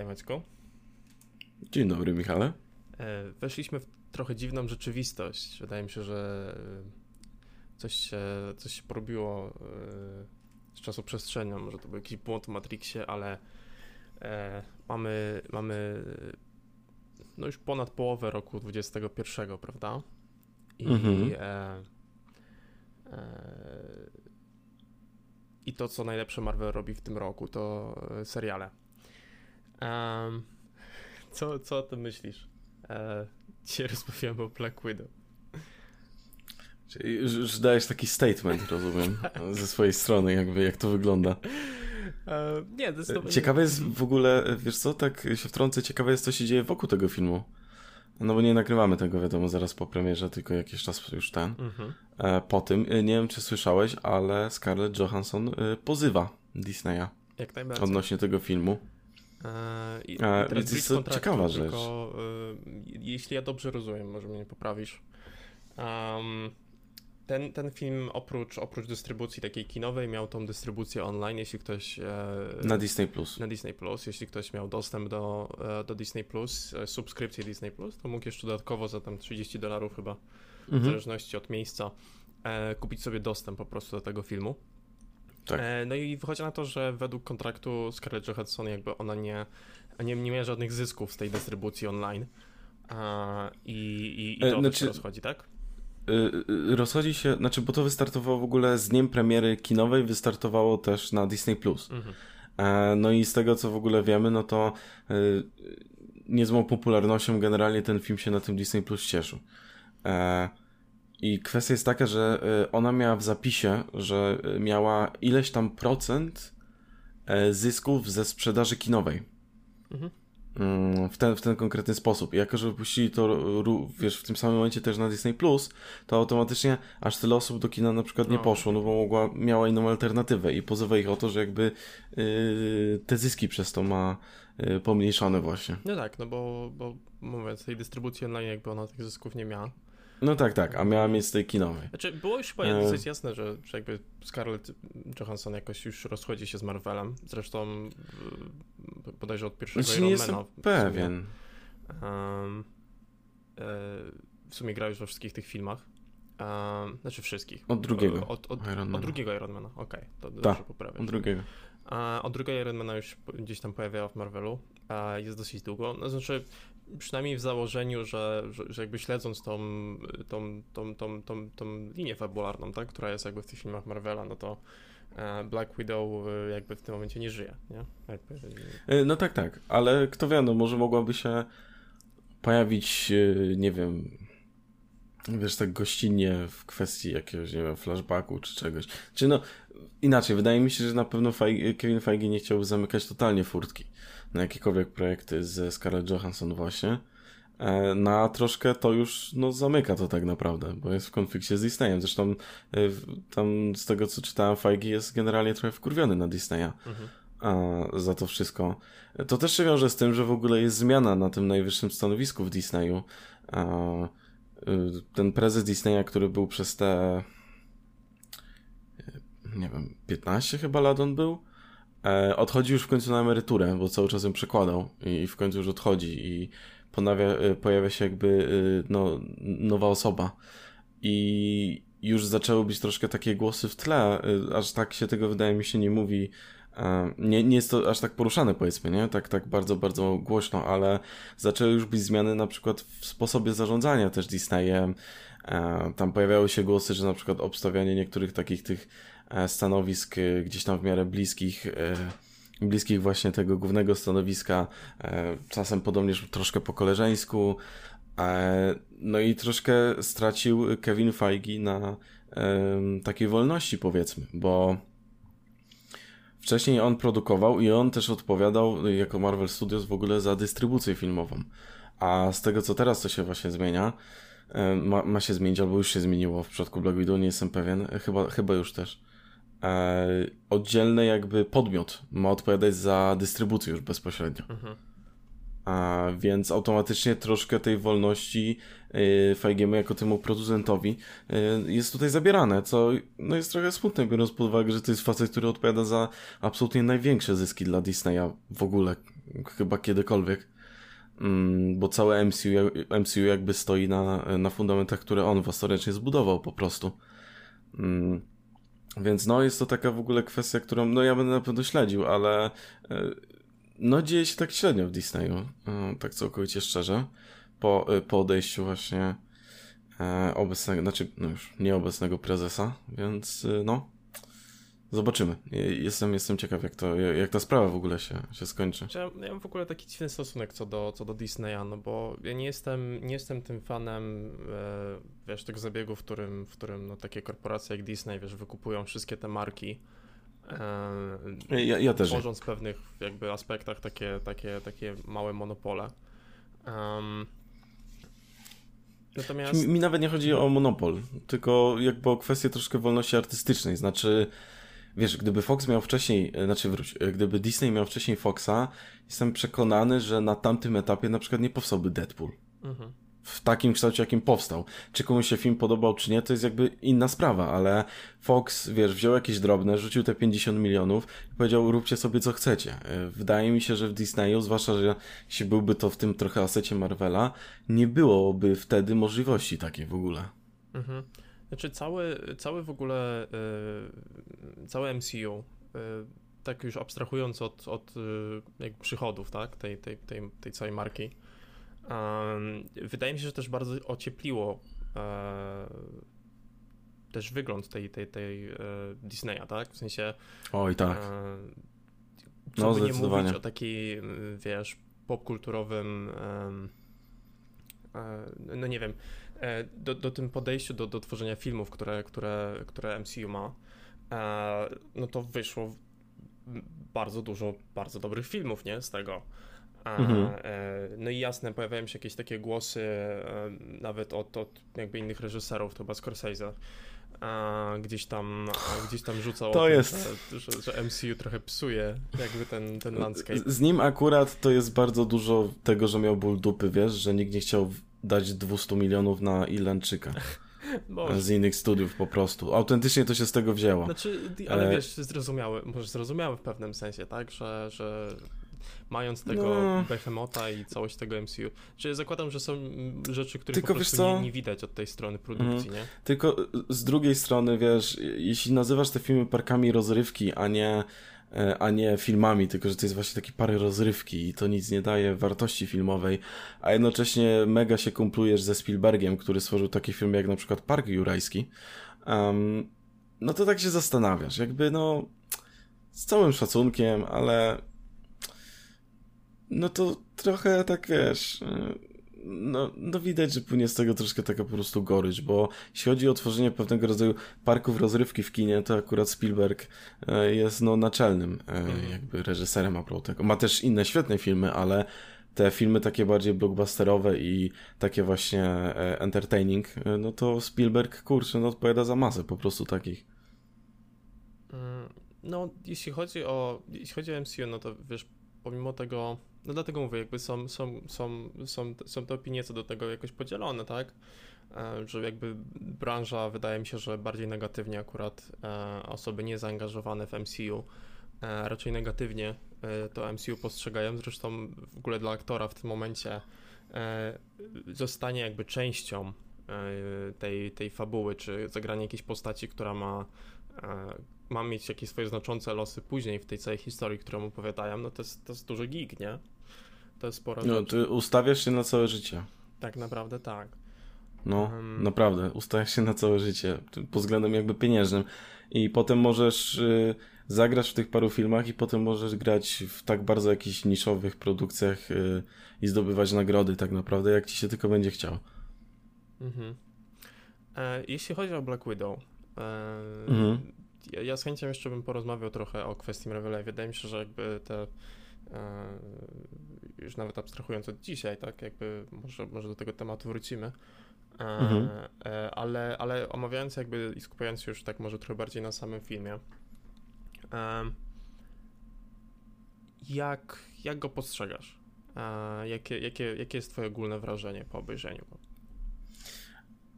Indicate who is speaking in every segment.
Speaker 1: Witaj Maćku.
Speaker 2: Dzień dobry Michale.
Speaker 1: E, weszliśmy w trochę dziwną rzeczywistość. Wydaje mi się, że e, coś się, coś się porobiło e, z czasoprzestrzenią. Może to był jakiś błąd w Matrixie, ale mamy, mamy no już ponad połowę roku 21, prawda? I, mhm. e, e, I to, co najlepsze Marvel robi w tym roku, to seriale. Um, co, co o tym myślisz? E, dzisiaj rozmawiamy o Black Widow.
Speaker 2: Czyli już dajesz taki statement, rozumiem, ze swojej strony, jakby jak to wygląda.
Speaker 1: E, nie, zdecydowanie.
Speaker 2: Ciekawe jest w ogóle, wiesz co, tak się wtrącę, ciekawe jest, co się dzieje wokół tego filmu. No bo nie nagrywamy tego, wiadomo, zaraz po premierze, tylko jakiś czas już ten. Mhm. E, po tym, e, nie wiem czy słyszałeś, ale Scarlett Johansson pozywa Disneya.
Speaker 1: Jak najbardziej.
Speaker 2: Odnośnie tego filmu.
Speaker 1: E, I, A, teraz jest to ciekawa rzecz. Tylko, y, jeśli ja dobrze rozumiem, może mnie poprawisz. Um, ten, ten film oprócz, oprócz dystrybucji takiej kinowej miał tą dystrybucję online, jeśli ktoś... E,
Speaker 2: na Disney+. Plus.
Speaker 1: Na Disney+. Plus. Jeśli ktoś miał dostęp do, e, do Disney+, Plus, e, subskrypcję Disney+, Plus, to mógł jeszcze dodatkowo za tam 30 dolarów chyba, mhm. w zależności od miejsca, e, kupić sobie dostęp po prostu do tego filmu. Tak. E, no i wychodzi na to, że według kontraktu Scarlett Johansson jakby ona nie, nie, nie miała żadnych zysków z tej dystrybucji online. I, i, i to e, znaczy, się rozchodzi, tak?
Speaker 2: E, rozchodzi się, znaczy, bo to wystartowało w ogóle z dniem premiery kinowej, wystartowało też na Disney Plus. Mhm. No i z tego co w ogóle wiemy, no to niezłą popularnością generalnie ten film się na tym Disney Plus cieszył. I kwestia jest taka, że y, ona miała w zapisie, że y, miała ileś tam procent e, zysków ze sprzedaży kinowej. Mhm. Mm, w ten, w ten konkretny sposób. I jako, że wypuścili to, wiesz, w tym samym momencie też na Disney Plus, to automatycznie aż tyle osób do kina na przykład nie no. poszło, no bo mogła, miała inną alternatywę i pozywa ich o to, że jakby yy, te zyski przez to ma yy, pomniejszone właśnie.
Speaker 1: No tak, no bo, bo mówiąc, tej dystrybucji online jakby ona tych zysków nie miała.
Speaker 2: No tak, tak, a miała mieć z tej kinowej.
Speaker 1: Znaczy, było już chyba e... dosyć jasne, że, że jakby Scarlett Johansson jakoś już rozchodzi się z Marvelem. Zresztą bodajże od pierwszego znaczy,
Speaker 2: nie jestem pewien.
Speaker 1: Um, w sumie gra już we wszystkich tych filmach. Um, znaczy wszystkich.
Speaker 2: Od drugiego.
Speaker 1: Od, od, Ironmana. od drugiego Ironmana, okej, okay, to
Speaker 2: Ta, dobrze poprawiam. Od drugiego.
Speaker 1: A od drugiego Ironmana już gdzieś tam pojawiała w Marvelu. A jest dosyć długo. No, znaczy, przynajmniej w założeniu, że, że, że, jakby śledząc tą, tą, tą, tą, tą, tą linię fabularną, tak, która jest jakby w tych filmach Marvela, no to e, Black Widow e, jakby w tym momencie nie żyje, nie? Jakby...
Speaker 2: E, no tak, tak, ale kto wie, no może mogłaby się pojawić, nie wiem, wiesz, tak gościnnie w kwestii jakiegoś, nie wiem, flashbacku czy czegoś. Czy no, inaczej, wydaje mi się, że na pewno Feige, Kevin Feige nie chciał zamykać totalnie furtki na jakiekolwiek projekty ze Scarlett Johansson właśnie. E, na troszkę to już no, zamyka to tak naprawdę, bo jest w konflikcie z Disneyem. Zresztą e, tam z tego co czytałem, Feige jest generalnie trochę wkurwiony na Disneya mhm. za to wszystko. To też się wiąże z tym, że w ogóle jest zmiana na tym najwyższym stanowisku w Disneyu. E, ten prezes Disneya, który był przez te nie wiem, 15 chyba lat on był, E, odchodzi już w końcu na emeryturę, bo cały czas ją przekładał i w końcu już odchodzi i ponawia, e, pojawia się jakby e, no, nowa osoba. I już zaczęły być troszkę takie głosy w tle, aż tak się tego wydaje mi się nie mówi. Nie, nie jest to aż tak poruszane, powiedzmy, nie? Tak, tak bardzo, bardzo głośno, ale zaczęły już być zmiany na przykład w sposobie zarządzania też Disneyem. Tam pojawiały się głosy, że na przykład obstawianie niektórych takich tych E, stanowisk e, gdzieś tam w miarę bliskich, e, bliskich właśnie tego głównego stanowiska, czasem podobnież troszkę po koleżeńsku. No i troszkę stracił Kevin Feige na takiej wolności, powiedzmy, bo wcześniej on produkował i on też odpowiadał jako Marvel Studios w ogóle za dystrybucję filmową. A z tego co teraz to się właśnie zmienia, ma, ma się zmienić, albo już się zmieniło w przypadku Black Widow, nie jestem pewien, chyba, chyba już też e, oddzielny jakby podmiot ma odpowiadać za dystrybucję już bezpośrednio. Mhm. A, więc automatycznie troszkę tej wolności y, Feigiemu jako temu producentowi y, jest tutaj zabierane, co no, jest trochę smutne, biorąc pod uwagę, że to jest facet, który odpowiada za absolutnie największe zyski dla Disneya w ogóle chyba kiedykolwiek. Mm, bo całe MCU, MCU jakby stoi na, na fundamentach, które on własnoręcznie zbudował po prostu. Więc no jest to taka w ogóle kwestia, którą no ja będę na pewno śledził, ale e, no dzieje się tak średnio w Disneyu, e, tak całkowicie szczerze, po, e, po odejściu właśnie obecnego, znaczy no już nieobecnego prezesa, więc no Zobaczymy. Jestem, jestem ciekaw, jak, to, jak ta sprawa w ogóle się, się skończy.
Speaker 1: Ja, ja mam w ogóle taki dziwny stosunek co do, co do Disneya, no bo ja nie jestem, nie jestem tym fanem, e, wiesz, tych zabiegów, w którym, w którym no, takie korporacje jak Disney, wiesz, wykupują wszystkie te marki.
Speaker 2: E, ja, ja też.
Speaker 1: Tworząc w pewnych jakby aspektach takie, takie, takie małe monopole. Um,
Speaker 2: Natomiast... Mi, mi, nawet nie chodzi o monopol, tylko jakby o kwestię troszkę wolności artystycznej. Znaczy, wiesz, gdyby Fox miał wcześniej, e, znaczy wróć, e, gdyby Disney miał wcześniej Foxa, jestem przekonany, że na tamtym etapie na przykład nie powstałby Deadpool. Mhm. W takim kształcie, jakim powstał. Czy komuś się film podobał, czy nie, to jest jakby inna sprawa, ale Fox, wiesz, wziął jakieś drobne, rzucił te 50 milionów i powiedział, róbcie sobie co chcecie. E, wydaje mi się, że w Disneyu, zwłaszcza, że jeśli byłby to w tym trochę asecie Marvela, nie byłoby wtedy możliwości takiej w ogóle. Mhm.
Speaker 1: Znaczy cały, cały w ogóle, yy, całe MCU, yy, tak już abstrahując od, od yy, przychodów, tak, tej, tej, tej, tej całej marki, wydaje mi się, że też bardzo ociepliło też wygląd tej, tej, tej Disneya, tak, w sensie...
Speaker 2: Oj, tak.
Speaker 1: no, nie mówić o takiej, wiesz, popkulturowym, no nie wiem, E, do, do tym podejściu do, do tworzenia filmów, które, które, które MCU ma, e, no to wyszło bardzo dużo bardzo dobrych filmów, nie, z tego. Mhm. E, no i jasne, pojawiają się jakieś takie głosy, nawet od, od jakby innych reżyserów, to chyba Scorsese, gdzieś tam, gdzieś tam rzucał
Speaker 2: to jest...
Speaker 1: Że, że, że, MCU trochę psuje jakby ten, ten landscape.
Speaker 2: Z nim akurat to jest bardzo dużo tego, że miał ból dupy, wiesz, że nikt nie chciał dać 200 milionów na Irlandczyka. Z innych studiów po prostu. Autentycznie to się z tego wzięło.
Speaker 1: Znaczy, ale e... wiesz, zrozumiałe, może zrozumiałe w pewnym sensie, tak, że, że mając tego no. Behemota i całość tego MCU. Czy zakładam, że są rzeczy, których Tylko, po prostu nie, nie, widać od tej strony produkcji, mhm. nie?
Speaker 2: Tylko z drugiej strony, wiesz, jeśli nazywasz te filmy parkami rozrywki, a nie a nie filmami, tylko że to jest właśnie taki parę rozrywki i to nic nie daje wartości filmowej, a jednocześnie mega się kumplujesz ze Spielbergiem, który stworzył taki film jak na przykład Park Jurajski, um, no to tak się zastanawiasz, jakby no z całym szacunkiem, ale no to trochę tak wiesz no, no widać, że płynie z tego troszkę taka po prostu gorycz, bo jeśli chodzi o tworzenie pewnego rodzaju parków rozrywki w kinie, to akurat Spielberg e, jest no naczelnym e, mhm. jakby reżyserem a tego. Ma też inne świetne filmy, ale te filmy takie bardziej blockbusterowe i takie właśnie e, entertaining, no to Spielberg, kurczę, no odpowiada za masę po prostu takich.
Speaker 1: Mm, no, jeśli chodzi o, jeśli chodzi o MCU, no to wiesz, pomimo tego no dlatego mówię, jakby są, są, są, są, są te opinie co do tego jakoś podzielone, tak? E, że jakby branża wydaje mi się, że bardziej negatywnie akurat e, osoby niezaangażowane w MCU e, raczej negatywnie to MCU postrzegają. Zresztą w ogóle dla aktora w tym momencie zostanie jakby częścią tej, tej fabuły, czy zagranie jakiejś postaci, która ma ma mieć jakieś swoje znaczące losy później w tej całej historii, którą opowiadają, no to jest, to jest duży gig, nie? To jest sporo
Speaker 2: No, ty ustawiasz się na całe życie.
Speaker 1: Tak naprawdę tak.
Speaker 2: No, um... naprawdę, ustawiasz się na całe życie, pod względem jakby pieniężnym. I potem możesz y, zagrać w tych paru filmach i potem możesz grać w tak bardzo jakichś niszowych produkcjach y, i zdobywać nagrody tak naprawdę, jak ci się tylko będzie chciał. Mhm.
Speaker 1: E, jeśli chodzi o Black Widow, e, mhm ja, ja z chęcią jeszcze bym porozmawiał trochę o kwestii Marvela. Wydaje mi się, że jakby te już nawet abstrahując od dzisiaj, tak, jakby może, może do tego tematu wrócimy, e, mhm. e, ale, ale omawiając jakby i skupiając się już tak może trochę bardziej na samym filmie, e, jak, jak go postrzegasz? E, jakie, jakie, jakie jest twoje ogólne wrażenie po obejrzeniu go?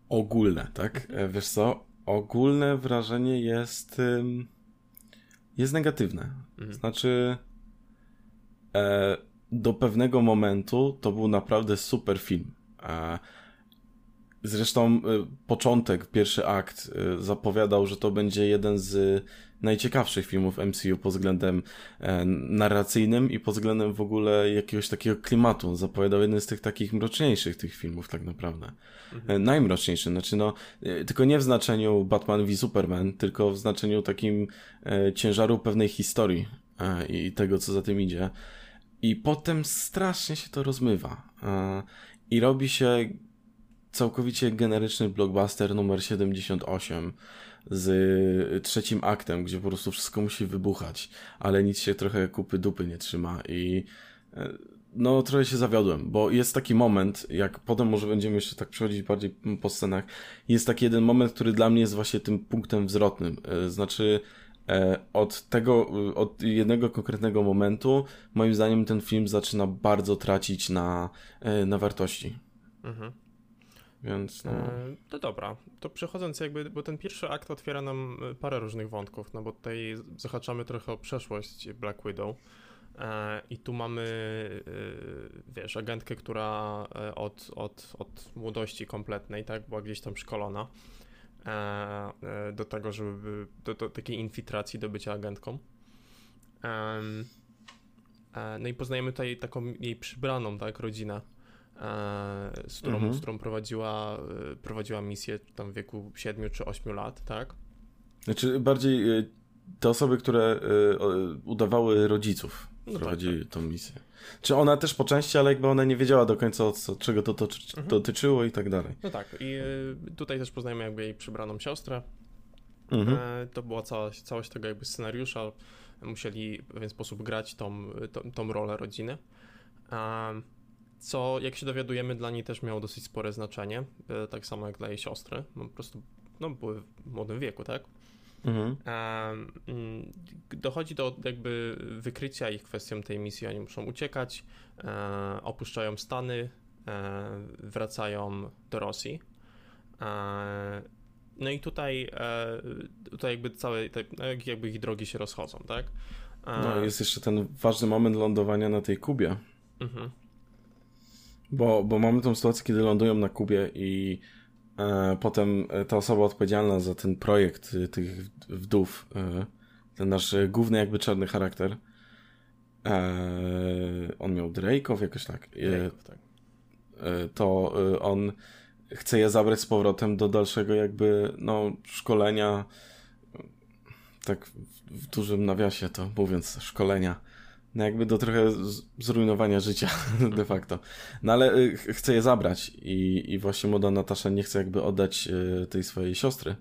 Speaker 2: Ogólne, tak? E, wiesz co? ogólne wrażenie jest jest negatywne. Mhm. Znaczy e, do pewnego momentu to był naprawdę super film. Zresztą początek, pierwszy akt zapowiadał, że to będzie jeden z najciekawszych filmów MCU pod względem e, narracyjnym i pod względem w ogóle jakiegoś takiego klimatu. Zapowiadał jeden z tych takich mroczniejszych tych filmów tak naprawdę. Mhm. E, najmroczniejszy, znaczy no, e, tylko nie w znaczeniu Batman v Superman, tylko w znaczeniu takim e, ciężaru pewnej historii e, i tego, co za tym idzie. I potem strasznie się to rozmywa. E, I robi się całkowicie generyczny blockbuster numer 78 z trzecim aktem, gdzie po prostu wszystko musi wybuchać, ale nic się trochę kupy dupy nie trzyma i e, no trochę się zawiodłem, bo jest taki moment, jak potem może będziemy jeszcze tak przechodzić bardziej po scenach, jest taki jeden moment, który dla mnie jest właśnie tym punktem zwrotnym, e, znaczy od tego, od jednego konkretnego momentu, moim zdaniem ten film zaczyna bardzo tracić na, na wartości. Mhm. Więc no. E,
Speaker 1: no dobra, to przechodząc jakby, bo ten pierwszy akt otwiera nam e, parę różnych wątków, no bo tutaj zahaczamy trochę o przeszłość Black Widow. E, I tu mamy, wiesz, agentkę, która od, od, od młodości kompletnej, tak, była gdzieś tam szkolona do tego, żeby do, do takiej infiltracji do bycia agentką. No i poznajemy tutaj taką jej przybraną, tak, rodzinę, E, z którą, mhm. z którą prowadziła, e, prowadziła misję tam w wieku 7 czy 8 lat, tak?
Speaker 2: Znaczy bardziej e, te osoby, które udawały rodziców, no prowadzili tak, tak. tą misję. Czy ona też po części, ale jakby ona nie wiedziała do końca, od co, czego to, to mhm. dotyczyło i tak dalej.
Speaker 1: No tak, i tutaj też poznajemy jakby jej przybraną siostrę. Mhm. To była cała, całość tego jakby scenariusza. Musieli w pewien sposób grać tą, tą, tą rolę rodziny co jak się dowiadujemy dla niej też miało dosyć spore znaczenie, e, tak samo jak dla jej siostry, no, po prostu no, były w młodym wieku, tak? Mhm. Mm, dochodzi do jakby wykrycia ich kwestią tej misji, oni muszą uciekać, e, opuszczają Stany, e, wracają do Rosji. No i tutaj, tutaj jakby całe, no, jakby ich drogi się rozchodzą, tak?
Speaker 2: No jest jeszcze ten ważny moment lądowania na tej Kubie. Mhm. Bo, bo mamy tą sytuację, kiedy lądują na Kubie i e, potem ta osoba odpowiedzialna za ten projekt e, tych wdów, e, ten nasz główny jakby czarny charakter, e, on miał Drake'ów jakoś tak. E, tak. E, to on chce je zabrać z powrotem do dalszego jakby no, szkolenia, tak w dużym nawiasie to mówiąc, szkolenia no jakby do trochę zrujnowania życia de facto. No ale y, chce je zabrać i, i właśnie młoda Natasza nie chce jakby oddać y, tej swojej siostry.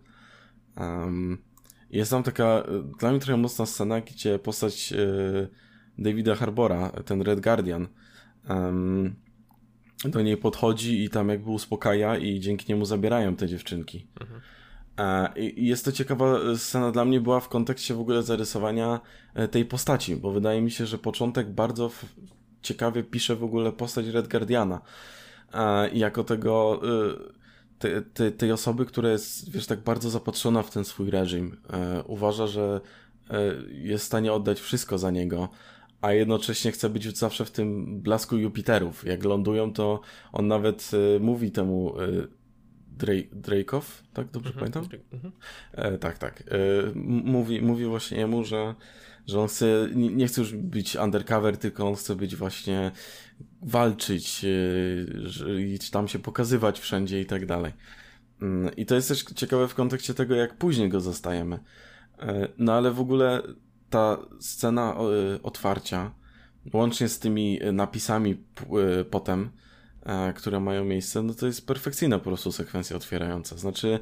Speaker 2: Um, jest tam taka y, dla mnie trochę mocna scena, gdzie postać Davida Harbora, ten Red Guardian, um, do niej podchodzi i tam jakby uspokaja i dzięki niemu zabierają te dziewczynki. Mhm. I jest to ciekawa scena dla mnie była w kontekście w ogóle zarysowania e, tej postaci, bo wydaje mi się, że początek bardzo ciekawie pisze w ogóle postać Red Guardiana. Jako tego e, te, te, tej osoby, która jest, wiesz, tak bardzo zapatrzona w ten swój reżim. E, uważa, że jest w stanie oddać wszystko za niego, a jednocześnie chce być zawsze w tym blasku Jupiterów. Jak lądują, to on nawet mówi temu Drake'ow, tak dobrze mhm, pamiętam? Mhm. E, tak, tak. E, mówi, mówi właśnie jemu, że, że on chce, nie, nie, chce już być undercover, tylko on chce być właśnie walczyć e, i tam się pokazywać wszędzie i tak dalej. Mm, I to jest też ciekawe w kontekście tego, jak później go zostajemy. E, no ale w ogóle ta scena e, otwarcia, łącznie z tymi napisami e, potem, E, które mają miejsce, no to jest perfekcyjna po prostu sekwencja otwierająca. Znaczy,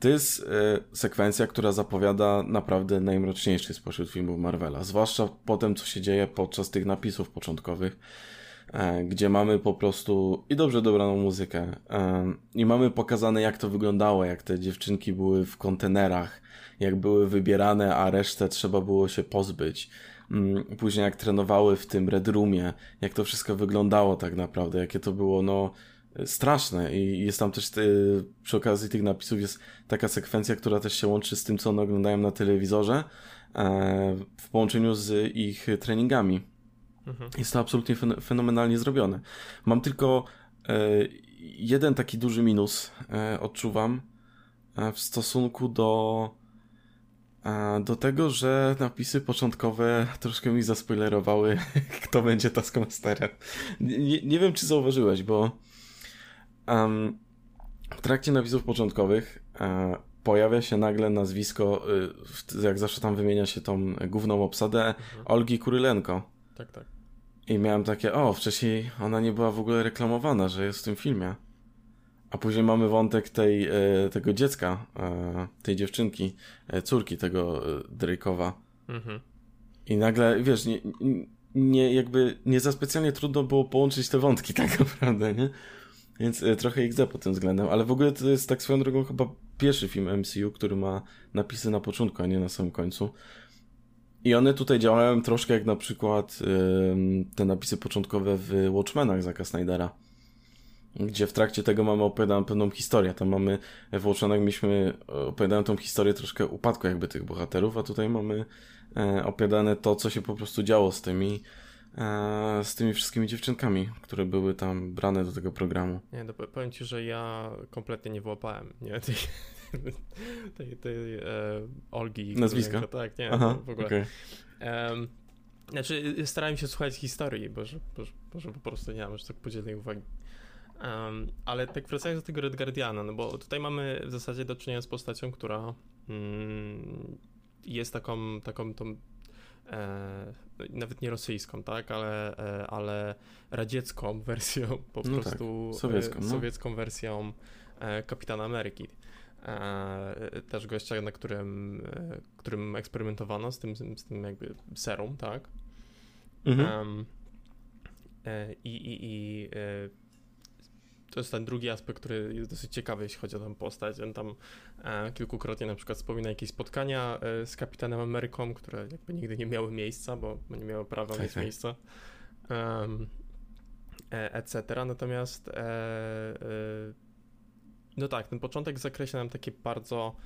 Speaker 2: to jest e, sekwencja, która zapowiada naprawdę najmroczniejszy spośród filmów Marvela. Zwłaszcza po tym, co się dzieje podczas tych napisów początkowych, e, gdzie mamy po prostu i dobrze dobraną muzykę, i mamy pokazane, jak to wyglądało, jak te dziewczynki były w kontenerach, jak były wybierane, a resztę trzeba było się pozbyć później jak trenowały w tym Red Roomie, jak to wszystko wyglądało tak naprawdę, jakie to było, no, straszne i jest tam też ty, przy okazji tych napisów jest taka sekwencja, która też się łączy z tym, co one oglądają na telewizorze e, w połączeniu z ich treningami. Mhm. Jest to absolutnie fenomenalnie zrobione. Mam tylko e, jeden taki duży minus, e, odczuwam, w stosunku do do tego, że napisy początkowe troszkę mi zaspoilerowały, kto będzie Taskmasterem. Nie, nie wiem, czy zauważyłeś, bo um, w trakcie napisów początkowych e, pojawia się nagle nazwisko, y, jak zawsze tam wymienia się tą główną obsadę, mhm. Olgi Kurylenko.
Speaker 1: Tak, tak.
Speaker 2: I miałem takie, o, wcześniej ona nie była w ogóle reklamowana, że jest w tym filmie. A później mamy wątek tej, e, tego dziecka, e, tej dziewczynki, e, córki tego Drake'owa. Mhm. I nagle, wiesz, nie, nie, jakby nie za specjalnie trudno było połączyć te wątki tak naprawdę, nie? Więc trochę XD pod tym względem, ale w ogóle to jest tak swoją drogą chyba pierwszy film MCU, który ma napisy na początku, a nie na samym końcu. I one tutaj działają troszkę jak na przykład te napisy początkowe w Watchmenach Zaka Snydera gdzie w trakcie tego mamy opowiadaną pewną historię. Tam mamy, w Watchenach mieliśmy opowiadaną tą historię troszkę upadku jakby tych bohaterów, a tutaj mamy e, opowiadane to, co się po prostu działo z tymi e, z tymi wszystkimi dziewczynkami, które były tam brane do tego programu.
Speaker 1: Nie, no powiem ci, że ja kompletnie nie wyłapałem, nie, tej, tej, tej e, Olgi.
Speaker 2: Nazwiska?
Speaker 1: Tak, nie, Aha, w ogóle. Okay. Um, znaczy, starałem się słuchać historii, bo że, bo, że po prostu nie mam już tak podzielnej uwagi. Um, ale tak wracając do tego Red Guardiana, no bo tutaj mamy w zasadzie do czynienia z postacią, która mm, jest taką, taką tą e, nawet nie rosyjską, tak, ale, e, ale radziecką wersją, po no prostu
Speaker 2: tak, sowiecką, no.
Speaker 1: sowiecką wersją e, Kapitana Ameryki. E, też gościa, na którym, e, którym eksperymentowano z tym, z tym jakby serum, tak. Mhm. I, i, i to jest ten drugi aspekt, który jest dosyć ciekawy, jeśli chodzi o tę postać. On tam e, kilkukrotnie na przykład wspomina jakieś spotkania e, z Kapitanem Ameryką, które jakby nigdy nie miały miejsca, bo, nie miały prawa tak, mieć tak. miejsca. Um, e, etc. Natomiast e, e, no tak, ten początek zakreśla nam takie bardzo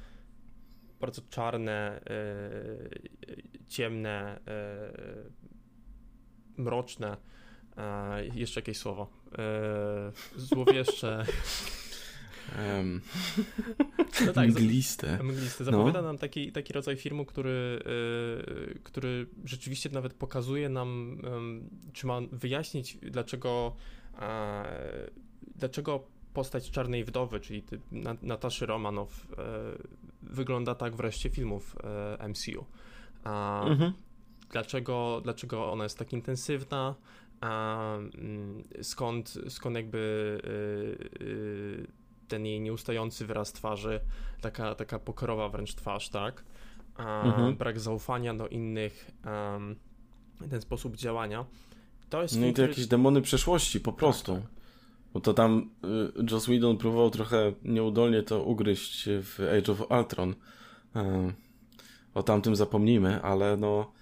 Speaker 1: bardzo czarne, e, ciemne, mroczne E, jeszcze jakieś słowo. E, złowieszcze.
Speaker 2: Um. No tak, mgliste.
Speaker 1: Mgliste. Zapowiada no. nam taki, taki rodzaj filmu, który, y, który rzeczywiście nawet pokazuje nam, y, czy ma wyjaśnić, dlaczego, y, dlaczego postać Czarnej Wdowy, czyli Nataszy Romanow, wygląda tak wreszcie filmów MCU. Mhm. Dlaczego, dlaczego ona jest tak intensywna, a mm, skąd, skąd jakby y, y, ten jej nieustający wyraz twarzy, taka, taka pokorowa wręcz twarz, tak? Mhm. Brak zaufania do innych, ten sposób działania.
Speaker 2: To jest no i to jakieś demony przeszłości po tak, prostu. Tak, tak. Bo to tam y, Joss Whedon próbował trochę nieudolnie to ugryźć w Age of Ultron. Y, o tamtym zapomnijmy, ale no E,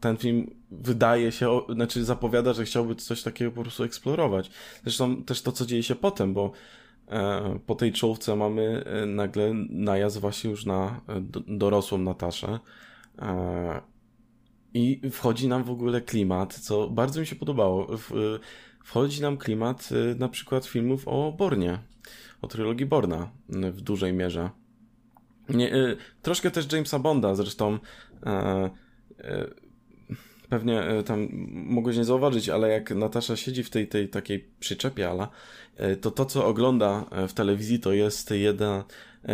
Speaker 2: ten film wydaje się, znaczy zapowiada, że chciałby coś takiego po prostu eksplorować. Zresztą też to, co dzieje się potem, bo e, po tej czołówce mamy e, nagle najazd właśnie już na dorosłą Nataszę i wchodzi nam w ogóle klimat, co bardzo mi się podobało. Wchodzi nam klimat na przykład filmów o Bornie, o trylogii Borna w dużej mierze. Nie, troszkę też Jamesa Bonda, zresztą E, pewnie e, tam mogłeś nie zauważyć, ale jak Natasza siedzi w tej, tej takiej przyczepie, ala, e, to to, co ogląda w telewizji, to jest jeden,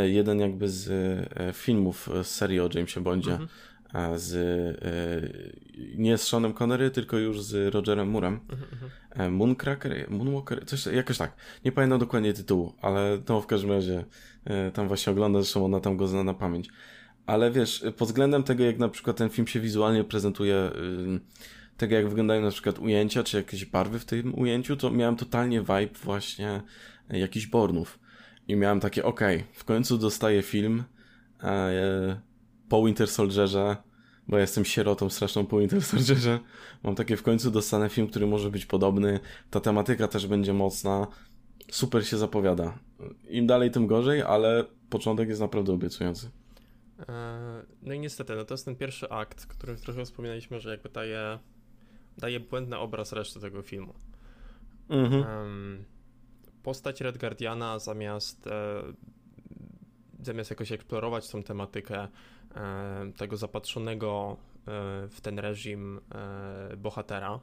Speaker 2: jeden jakby z filmów z serii o Jamesie Bondzie. Mhm. Z, nie z Seanem Connery, tylko już z Rogerem Moorem. Mhm, mhm. Mooncracker, Moonwalker, coś jakoś tak. Nie pamiętam dokładnie tytułu, ale to w każdym razie tam właśnie ogląda, zresztą ona tam go zna na pamięć. Ale wiesz, pod względem tego, jak na przykład ten film się wizualnie prezentuje, tego jak wyglądają na przykład ujęcia, czy jakieś barwy w tym ujęciu, to miałem totalnie vibe właśnie jakichś Bornów. I miałem takie, okej, okay, w końcu dostaję film e, po Winter Soldierze, bo ja jestem sierotą straszną po Winter Soldierze. Mam takie, w końcu dostanę film, który może być podobny. Ta tematyka też będzie mocna. Super się zapowiada. Im dalej, tym gorzej, ale początek jest naprawdę obiecujący.
Speaker 1: E, no i niestety, no to jest ten pierwszy akt, który trochę wspominaliśmy, że jakby daje daje błędny obraz reszty tego filmu.
Speaker 2: Mhm.
Speaker 1: Um, postać Red Guardiana zamiast e, zamiast jakoś eksplorować tą tematykę e, tego zapatrzonego e, w ten reżim bohatera,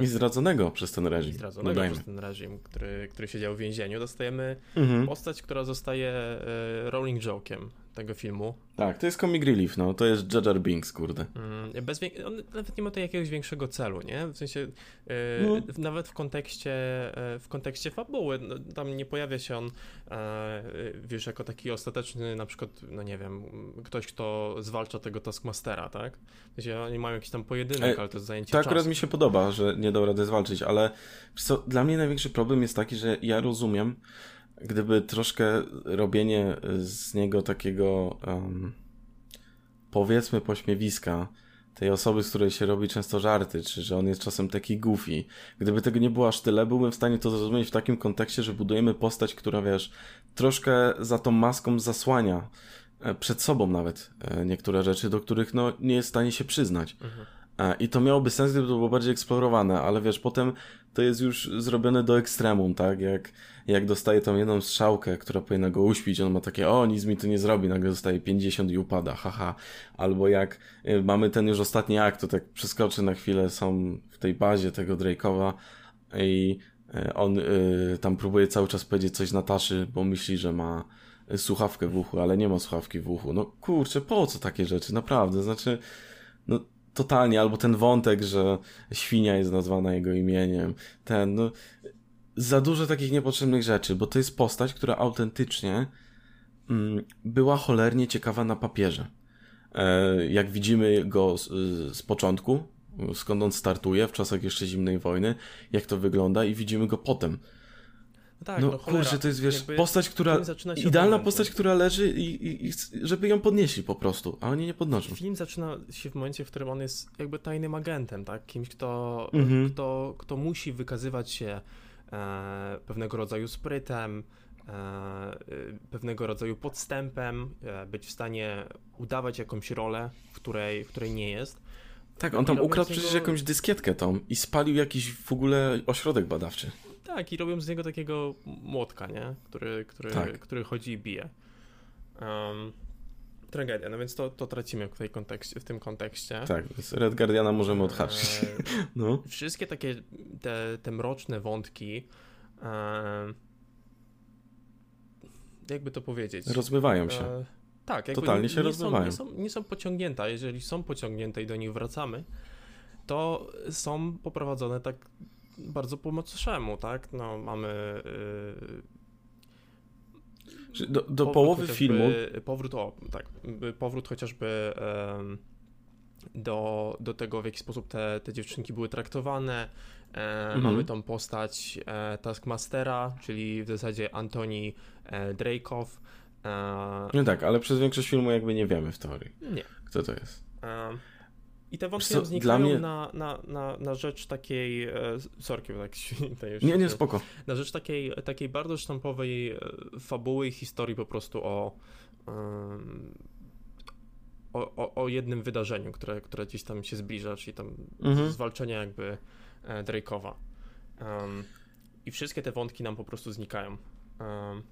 Speaker 2: i zdradzonego przez ten reżim. I
Speaker 1: zdradzonego dodajmy. przez ten reżim, który, który siedział w więzieniu. Dostajemy
Speaker 2: mhm.
Speaker 1: postać, która zostaje rolling joke'iem tego filmu.
Speaker 2: Tak, to jest comic relief, no, to jest Jar Jar Binks, kurde.
Speaker 1: Mm, bez, on nawet nie ma tutaj jakiegoś większego celu, nie? W sensie, yy, no. nawet w kontekście, yy, w kontekście fabuły, no, tam nie pojawia się on, yy, wiesz, jako taki ostateczny, na przykład, no nie wiem, ktoś, kto zwalcza tego Taskmastera, tak? W sensie, oni mają jakiś tam pojedynek, ale to jest zajęcie
Speaker 2: To
Speaker 1: akurat
Speaker 2: czasu. mi się podoba, że nie dał rady zwalczyć, ale co, dla mnie największy problem jest taki, że ja rozumiem, gdyby troszkę robienie z niego takiego um, powiedzmy pośmiewiska tej osoby, z której się robi często żarty, czy że on jest czasem taki goofy. Gdyby tego nie było aż tyle, byłbym w stanie to zrozumieć w takim kontekście, że budujemy postać, która wiesz, troszkę za tą maską zasłania e, przed sobą nawet e, niektóre rzeczy, do których no nie jest w stanie się przyznać. Mhm. E, I to miałoby sens, gdyby to było bardziej eksplorowane, ale wiesz, potem to jest już zrobione do ekstremum, tak? Jak, jak dostaje tą jedną strzałkę, która powinna go uśpić, on ma takie, o, nic mi to nie zrobi, nagle dostaje 50 i upada, haha. Albo jak y, mamy ten już ostatni akt, to tak przeskoczy na chwilę, są w tej bazie tego Drake'owa i y, on y, tam próbuje cały czas powiedzieć coś Nataszy, bo myśli, że ma słuchawkę w uchu, ale nie ma słuchawki w uchu. No kurczę, po co takie rzeczy? Naprawdę, znaczy, no totalnie, albo ten wątek, że świnia jest nazwana jego imieniem, ten, no, za dużo takich niepotrzebnych rzeczy, bo to jest postać, która autentycznie mm, była cholernie ciekawa na papierze. E, jak widzimy go z, z początku, skąd on startuje, w czasach jeszcze zimnej wojny, jak to wygląda i widzimy go potem. No, tak, no, no kurczę, to jest, wiesz, postać, która, idealna postać, która leży i, i, i, żeby ją podnieśli po prostu, a oni nie podnoszą.
Speaker 1: Film zaczyna się w momencie, w którym on jest jakby tajnym agentem, tak? Kimś, kto, mhm. kto, kto musi wykazywać się pewnego rodzaju sprytem, e, pewnego rodzaju podstępem, e, być w stanie udawać jakąś rolę, w której, w której nie jest.
Speaker 2: Tak, on tam ukradł przecież niego... jakąś dyskietkę tą i spalił jakiś w ogóle ośrodek badawczy.
Speaker 1: Tak, i robią z niego takiego młotka, nie? Który, który, tak. który chodzi i bije. Um, tragedia, no więc to, to tracimy w, tej kontekście, w tym kontekście.
Speaker 2: Tak, z Red Guardiana możemy odhaczyć. E,
Speaker 1: no. Wszystkie takie te, te mroczne wątki e, jakby to powiedzieć?
Speaker 2: Rozbywają się. E,
Speaker 1: tak,
Speaker 2: totalnie się
Speaker 1: nie. Są, nie, są, nie są pociągnięte, a jeżeli są pociągnięte i do nich wracamy, to są poprowadzone tak bardzo po macoszemu, tak? No, mamy...
Speaker 2: Do, do połowy filmu...
Speaker 1: Powrót, o, tak, powrót chociażby do, do tego, w jaki sposób te, te dziewczynki były traktowane. E, mhm. Mamy tą postać e, Taskmastera, czyli w zasadzie Antoni e, Drake'ow.
Speaker 2: E, no tak, ale przez większość filmu jakby nie wiemy w teorii,
Speaker 1: nie.
Speaker 2: kto to jest.
Speaker 1: E, i te wątki znikają mnie... na, na, na, na rzecz takiej. E, sorki, tak
Speaker 2: Nie, nie, spoko.
Speaker 1: Na rzecz takiej, takiej bardzo sztampowej e, fabuły i historii po prostu o. Um, o, o, o, jednym wydarzeniu, które, które gdzieś tam się zbliża, czyli tam mhm. zwalczenia jakby e, Drake'owa. Um, I wszystkie te wątki nam po prostu znikają. Um,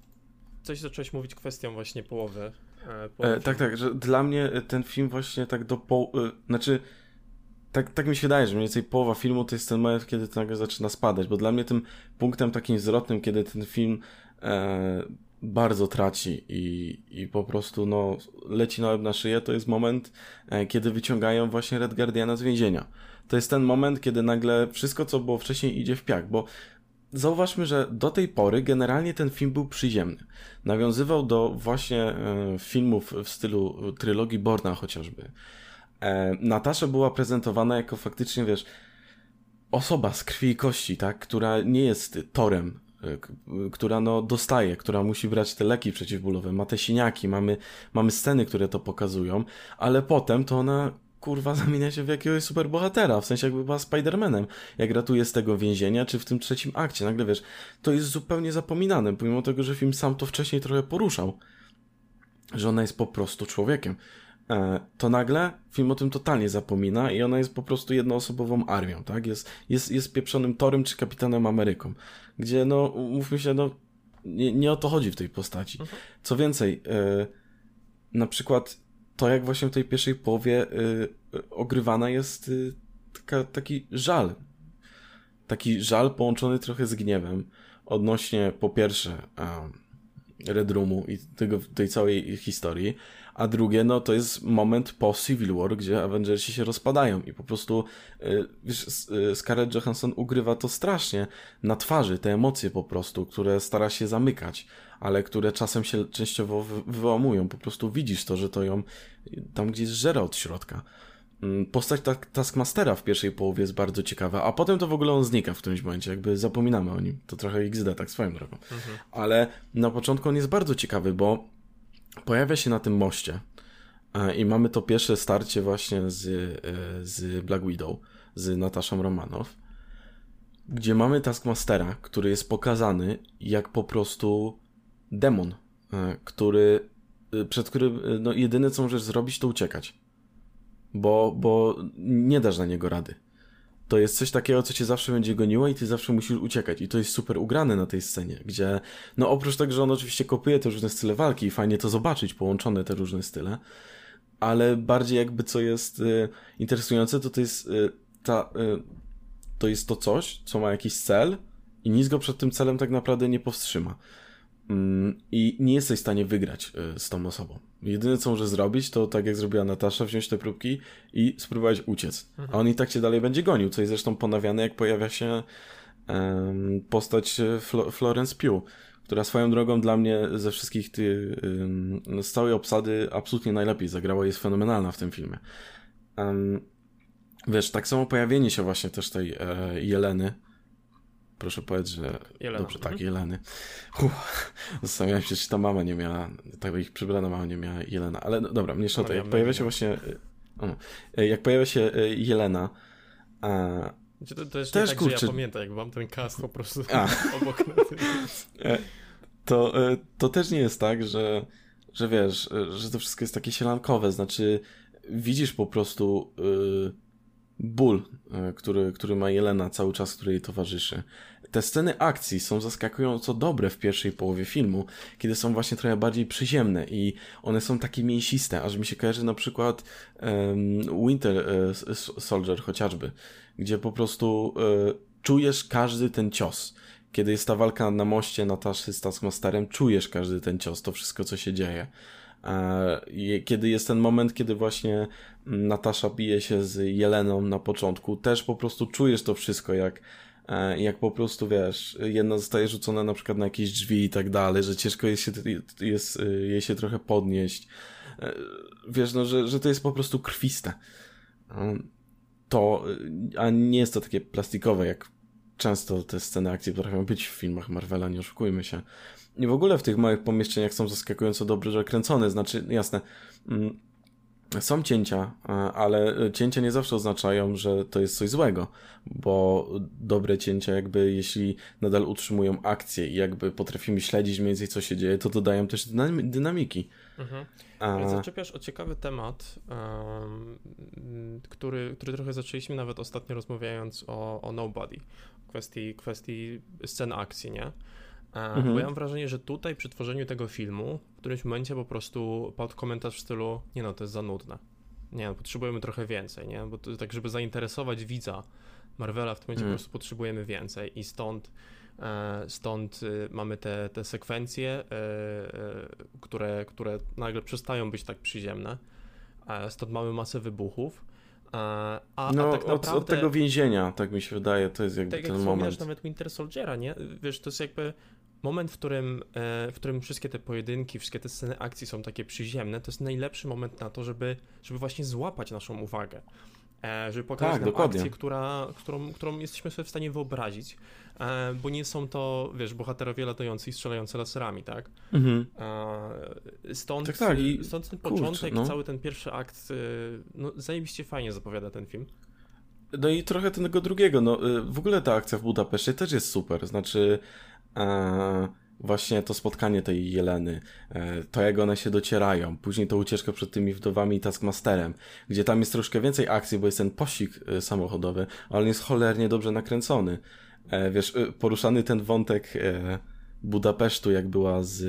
Speaker 1: coś zacząłeś mówić kwestią właśnie połowy.
Speaker 2: E, e, tak, tak, że dla mnie ten film właśnie tak do po... E, znaczy tak, tak mi się wydaje, że mniej więcej połowa filmu to jest ten moment, kiedy to nagle zaczyna spadać, bo dla mnie tym punktem takim zwrotnym, kiedy ten film e, bardzo traci i, i po prostu no, leci na łeb na szyję, to jest moment, e, kiedy wyciągają właśnie Red Guardiana z więzienia. To jest ten moment, kiedy nagle wszystko, co było wcześniej, idzie w piach, bo zauważmy, że do tej pory generalnie ten film był przyziemny. Nawiązywał do właśnie e, filmów w stylu trylogii Borna chociażby. E, Natasza była prezentowana jako faktycznie, wiesz, osoba z krwi i kości, tak, która nie jest torem, e, która no dostaje, która musi brać te leki przeciwbólowe, ma te siniaki, mamy, mamy sceny, które to pokazują, ale potem to ona kurwa zamienia się w jakiegoś superbohatera, w sensie jakby była Spidermanem, jak ratuje z tego więzienia, czy w tym trzecim akcie. Nagle wiesz, to jest zupełnie zapominane, pomimo tego, że film sam to wcześniej trochę poruszał, że ona jest po prostu człowiekiem. e, to nagle film o tym totalnie zapomina i ona jest po prostu jednoosobową armią, tak? Jest, jest, jest pieprzonym Torem czy Kapitanem Ameryką, gdzie no, mówmy się, no, nie, nie o to chodzi w tej postaci. Co więcej, e, na przykład to, jak właśnie w tej pierwszej połowie ogrywana jest taka, taki żal. Taki żal połączony trochę z gniewem odnośnie po pierwsze Red Roomu i tego, tej całej historii, a drugie, no to jest moment po Civil War, gdzie Avengersi się rozpadają i po prostu y, wiesz, y, Scarlett Johansson ugrywa to strasznie na twarzy, te emocje po prostu, które stara się zamykać, ale które czasem się częściowo wyłamują, po prostu widzisz to, że to ją tam gdzieś żera od środka. Mm, postać Taskmastera w pierwszej połowie jest bardzo ciekawa, a potem to w ogóle on znika w którymś momencie, jakby zapominamy o nim. To trochę XD, tak swoją drogą. Mhm. Ale na początku on jest bardzo ciekawy, bo pojawia się na tym moście e, i mamy to pierwsze starcie właśnie z, e, z Black Widow, z Nataszą Romanow, gdzie mamy Taskmastera, który jest pokazany jak po prostu demon, e, który, przed którym no, jedyne co możesz zrobić to uciekać bo, bo nie dasz na niego rady. To jest coś takiego, co cię zawsze będzie goniło i ty zawsze musisz uciekać. I to jest super ugrane na tej scenie, gdzie, no oprócz tego, że on oczywiście kopuje te różne style walki i fajnie to zobaczyć, połączone te różne style, ale bardziej jakby co jest y, interesujące, to to jest y, ta, y, to jest to coś, co ma jakiś cel i nic go przed tym celem tak naprawdę nie powstrzyma. Mm, I nie jesteś w stanie wygrać y, z tą osobą. Jedyne, co może zrobić, to tak jak zrobiła Natasza, wziąć te próbki i spróbować uciec. A mhm. on i tak cię dalej będzie gonił, co jest zresztą ponawiane, jak pojawia się um, postać e, Flo Florence Pugh, która swoją drogą dla mnie ze wszystkich tych, um, z całej obsady absolutnie najlepiej zagrała, jest fenomenalna w tym filmie. Um, wiesz, tak samo pojawienie się właśnie też tej e, Jeleny, Proszę powiedzieć, że. Jelena. Dobrze, tak, mhm. Jeleny. Uff, zastanawiałem się, czy ta mama nie miała, ta ich przybrana mama nie miała Jelena, ale no, dobra, mniejsza o to. Jak pojawia się właśnie. Y, y, jak pojawia się y, Jelena. A,
Speaker 1: to, to też, też tak, kurczę... że ja pamiętam, jak mam ten cast po prostu a. obok
Speaker 2: e, to, e, to też nie jest tak, że, że wiesz, e, że to wszystko jest takie sielankowe, znaczy widzisz po prostu. Yy, ból, e, który, który ma Jelena cały czas, który jej towarzyszy. Te sceny akcji są zaskakująco dobre w pierwszej połowie filmu, kiedy są właśnie trochę bardziej przyziemne i one są takie mięsiste, aż mi się kojarzy na przykład um, Winter e, Soldier chociażby, gdzie po prostu e, czujesz każdy ten cios. Kiedy jest ta walka na moście Nataszy z Taskmasterem, czujesz każdy ten cios, to wszystko, co się dzieje. Kiedy jest ten moment, kiedy właśnie Natasza bije się z Jeleną na początku, też po prostu czujesz to wszystko, jak, e, jak po prostu wiesz, jedna zostaje rzucona na przykład na jakieś drzwi i tak dalej, że ciężko jest, się, jest e, jej się trochę podnieść. E, wiesz, no, że, że to jest po prostu krwiste. To, a nie jest to takie plastikowe, jak często te sceny akcji potrafią być w filmach Marvela, nie oszukujmy się. I w ogóle w tych małych pomieszczeniach są zaskakująco dobrze kręcone, znaczy, jasne, mm, są cięcia, ale cięcia nie zawsze oznaczają, że to jest coś złego, bo dobre cięcia, jakby jeśli nadal utrzymują akcję i jakby potrafimy śledzić mniej więcej co się dzieje, to dodają też dynamiki. Mhm.
Speaker 1: A... Zaczepiasz o ciekawy temat, um, który, który trochę zaczęliśmy nawet ostatnio rozmawiając o, o Nobody, kwestii, kwestii scen akcji, nie? Mhm. Bo ja mam wrażenie, że tutaj przy tworzeniu tego filmu w którymś momencie po prostu padł komentarz w stylu nie no, to jest za nudne. Nie no, potrzebujemy trochę więcej, nie? Bo to, tak, żeby zainteresować widza Marvela w tym momencie mhm. po prostu potrzebujemy więcej i stąd e, stąd y, mamy te, te sekwencje, e, e, które, które nagle przestają być tak przyziemne. Stąd mamy masę wybuchów.
Speaker 2: A, no, tak naprawdę, od, od, tego więzienia, tak mi się wydaje, to jest jakby tak ten jak moment.
Speaker 1: nawet Winter Soldiera, nie? Wiesz, to jest jakby moment, w którym, e, w którym wszystkie te pojedynki, wszystkie te sceny akcji są takie przyziemne, to jest najlepszy moment na to, żeby, żeby właśnie złapać naszą uwagę. E, żeby pokazać tak, nam dokładnie. akcję, która, którą, którą jesteśmy sobie w stanie wyobrazić, e, bo nie są to, wiesz, bohaterowie latający i strzelający laserami, tak? Mhm. Stąd, tak, tak. I, stąd ten kurczę, początek, no. cały ten pierwszy akt, no zajebiście fajnie zapowiada ten film.
Speaker 2: No i trochę tego drugiego, no w ogóle ta akcja w Budapeszcie też jest super, znaczy właśnie to spotkanie tej Jeleny, e, to jak one się docierają, później to ucieczka przed tymi wdowami i Taskmasterem, gdzie tam jest troszkę więcej akcji, bo jest ten pościg e, samochodowy, ale on jest cholernie dobrze nakręcony. E, wiesz, poruszany ten wątek Budapesztu, jak była z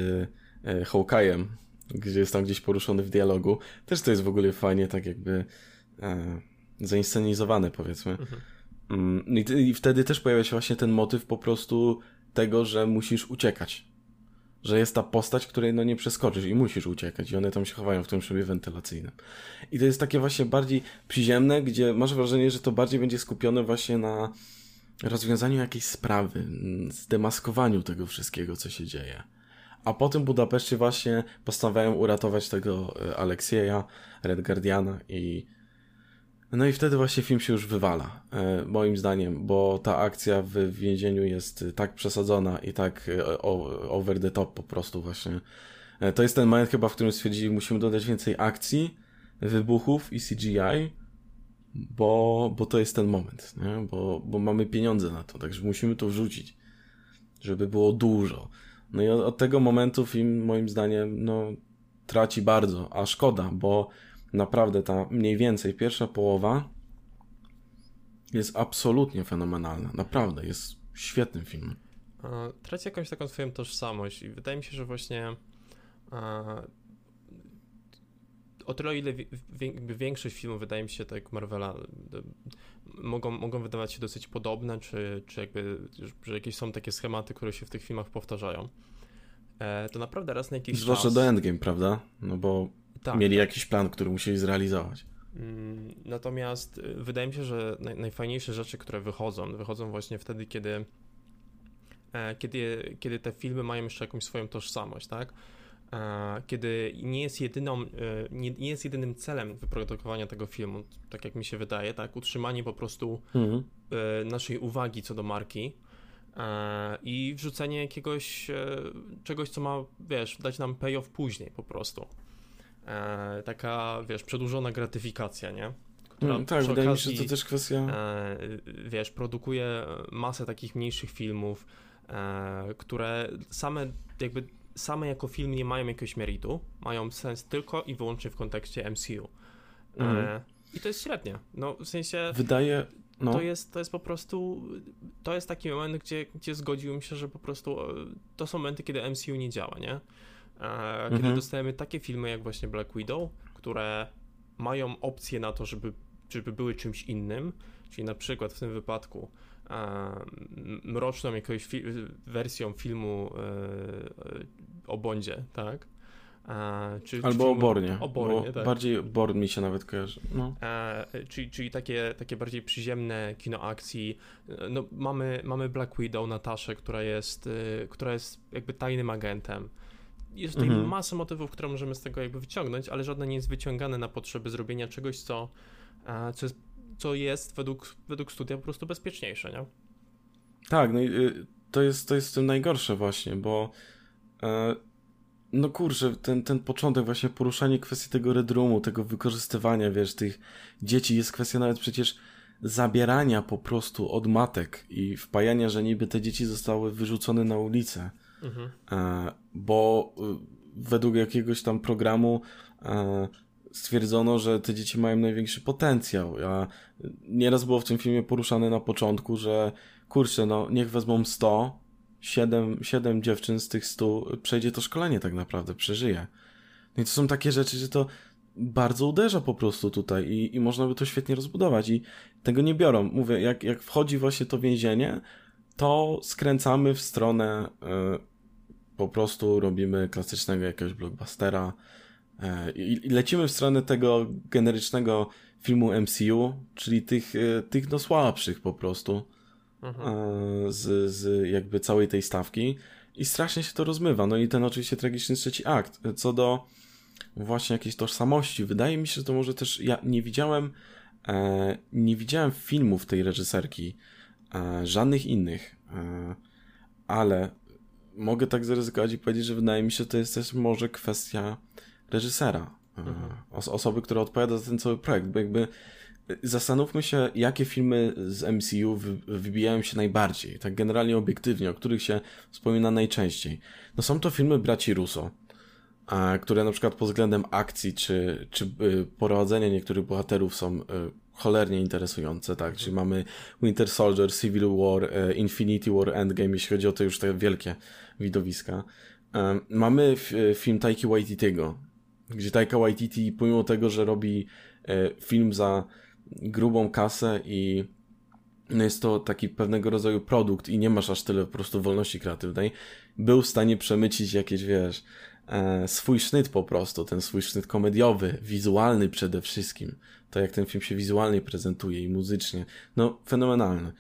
Speaker 2: Hawkeye'em, gdzie jest tam gdzieś poruszony w dialogu, też to jest w ogóle fajnie tak jakby zainscenizowane, powiedzmy. Mhm. Mm, I wtedy też pojawia się właśnie ten motyw po prostu tego, że musisz uciekać. Że jest ta postać, której no nie przeskoczysz i musisz uciekać i one tam się chowają w tym szybie wentylacyjnym. I to jest takie właśnie bardziej przyziemne, gdzie masz wrażenie, że to bardziej będzie skupione właśnie na rozwiązaniu jakiejś sprawy, zdemaskowaniu tego wszystkiego, co się dzieje. A po tym Budapeszcie właśnie postanawiają uratować tego e, Aleksieja, Red Guardiana i no i wtedy właśnie film się już wywala, e, moim zdaniem, bo ta akcja w więzieniu jest tak przesadzona i tak e, over the top po prostu właśnie. E, to jest ten moment chyba, w którym stwierdzili, musimy dodać więcej akcji, wybuchów i CGI, bo, bo to jest ten moment, nie? Bo, bo mamy pieniądze na to, także musimy to wrzucić, żeby było dużo. No i od, od tego momentu film moim zdaniem no, traci bardzo, a szkoda, bo Naprawdę ta mniej więcej pierwsza połowa jest absolutnie fenomenalna. Naprawdę, jest świetnym filmem.
Speaker 1: Traci jakąś taką swoją tożsamość i wydaje mi się, że właśnie o tyle, o ile większość filmów, wydaje mi się, tak jak Marvela, mogą, mogą wydawać się dosyć podobne, czy, czy jakby, że jakieś są takie schematy, które się w tych filmach powtarzają, e, to naprawdę raz na jakiś
Speaker 2: Zwłaszcza
Speaker 1: czas...
Speaker 2: do Endgame, prawda? No bo tak, mieli tak. jakiś plan, który musieli zrealizować.
Speaker 1: Mm, natomiast y, wydaje mi się, że naj, najfajniejsze rzeczy, które wychodzą, wychodzą właśnie wtedy, kiedy, e, kiedy, kiedy te filmy mają jeszcze jakąś swoją tożsamość, tak? E, kiedy nie jest, jedyną, e, nie, nie jest jedynym celem wyprodukowania tego filmu, tak jak mi się wydaje, tak? Utrzymanie po prostu mhm. naszej uwagi co do marki, i wrzucenie jakiegoś czegoś, co ma, wiesz, dać nam payoff później po prostu e, taka, wiesz, przedłużona gratyfikacja, nie?
Speaker 2: Która mm, tak, wydaje okazji, mi się, że to też kwestia... E,
Speaker 1: wiesz, produkuje masę takich mniejszych filmów, e, które same jakby same jako film nie mają jakiegoś meritu, mają sens tylko i wyłącznie w kontekście MCU. E, mm. I to jest średnie. No, w sensie...
Speaker 2: Wydaje... No.
Speaker 1: To, jest, to jest po prostu, to jest taki moment, gdzie, gdzie zgodziłem się, że po prostu e, to są momenty, kiedy MCU nie działa, nie? Kiedy mhm. dostajemy takie filmy jak właśnie Black Widow, które mają opcję na to, żeby, żeby były czymś innym, czyli na przykład w tym wypadku mroczną jakąś fi wersją filmu e, e, o Bondzie, tak?
Speaker 2: czy, Albo czy tak. Bardziej Born mi się nawet kojarzy. No.
Speaker 1: czyli, czyli takie, takie bardziej przyziemne kino akcji. No, mamy, mamy Black Widow, Nataszę, która jest, e, która jest jakby tajnym agentem jest tutaj mhm. masa motywów, które możemy z tego jakby wyciągnąć, ale żadne nie jest wyciągane na potrzeby zrobienia czegoś, co, co, jest, co jest według, według studia po prostu bezpieczniejsze, nie?
Speaker 2: Tak, no i y, to jest, to jest w tym najgorsze właśnie, bo e, no kurczę, ten, ten początek właśnie poruszanie kwestii tego Red Roomu, tego wykorzystywania, wiesz, tych dzieci, jest kwestia nawet przecież zabierania po prostu od matek i wpajania, że niby te dzieci zostały wyrzucone na ulicę. Mhm. Bo y, według jakiegoś tam programu e, stwierdzono, że te dzieci mają największy potencjał. A nieraz było w tym filmie poruszane na początku, że kurczę, no niech wezmą 100, 7, 7 dziewczyn z tych 100 przejdzie to szkolenie tak naprawdę, przeżyje. No i to są takie rzeczy, że to bardzo uderza po prostu tutaj i, i można by to świetnie rozbudować i tego nie biorą. Mówię, jak, jak wchodzi właśnie to więzienie, to skręcamy w stronę y, po prostu robimy klasycznego jakiegoś blockbustera y, i lecimy w stronę tego generycznego filmu MCU, czyli tych, y, tych no słabszych po prostu mhm. z, z jakby całej tej stawki i strasznie się to rozmywa. No i ten oczywiście tragiczny trzeci akt. Co do właśnie jakiejś tożsamości, wydaje mi się, że to może też ja nie widziałem e, nie widziałem filmów tej reżyserki, E, żadnych innych. E, ale mogę tak zaryzykować i powiedzieć, że wydaje mi się, że to jest też może kwestia reżysera. E, mhm. osoby, która odpowiada za ten cały projekt, bo jakby zastanówmy się, jakie filmy z MCU wybijają się najbardziej, tak generalnie obiektywnie, o których się wspomina najczęściej. No są to filmy braci Russo, które na przykład pod względem akcji czy, czy y, prowadzenia niektórych bohaterów są cholernie interesujące, tak? Czyli mamy Winter Soldier, Civil War, Infinity War, Endgame, jeśli chodzi o te już te wielkie widowiska. Mamy film Taiki Waititiego, gdzie Taika Waititi, pomimo tego, że robi film za grubą kasę i no jest to taki pewnego rodzaju produkt i nie masz aż tyle po prostu wolności kreatywnej, był w stanie przemycić jakieś, wiesz, e, swój sznyt po prostu, ten swój sznyt komediowy, wizualny przede wszystkim. To jak ten film się wizualnie prezentuje i muzycznie. No, fenomenalny.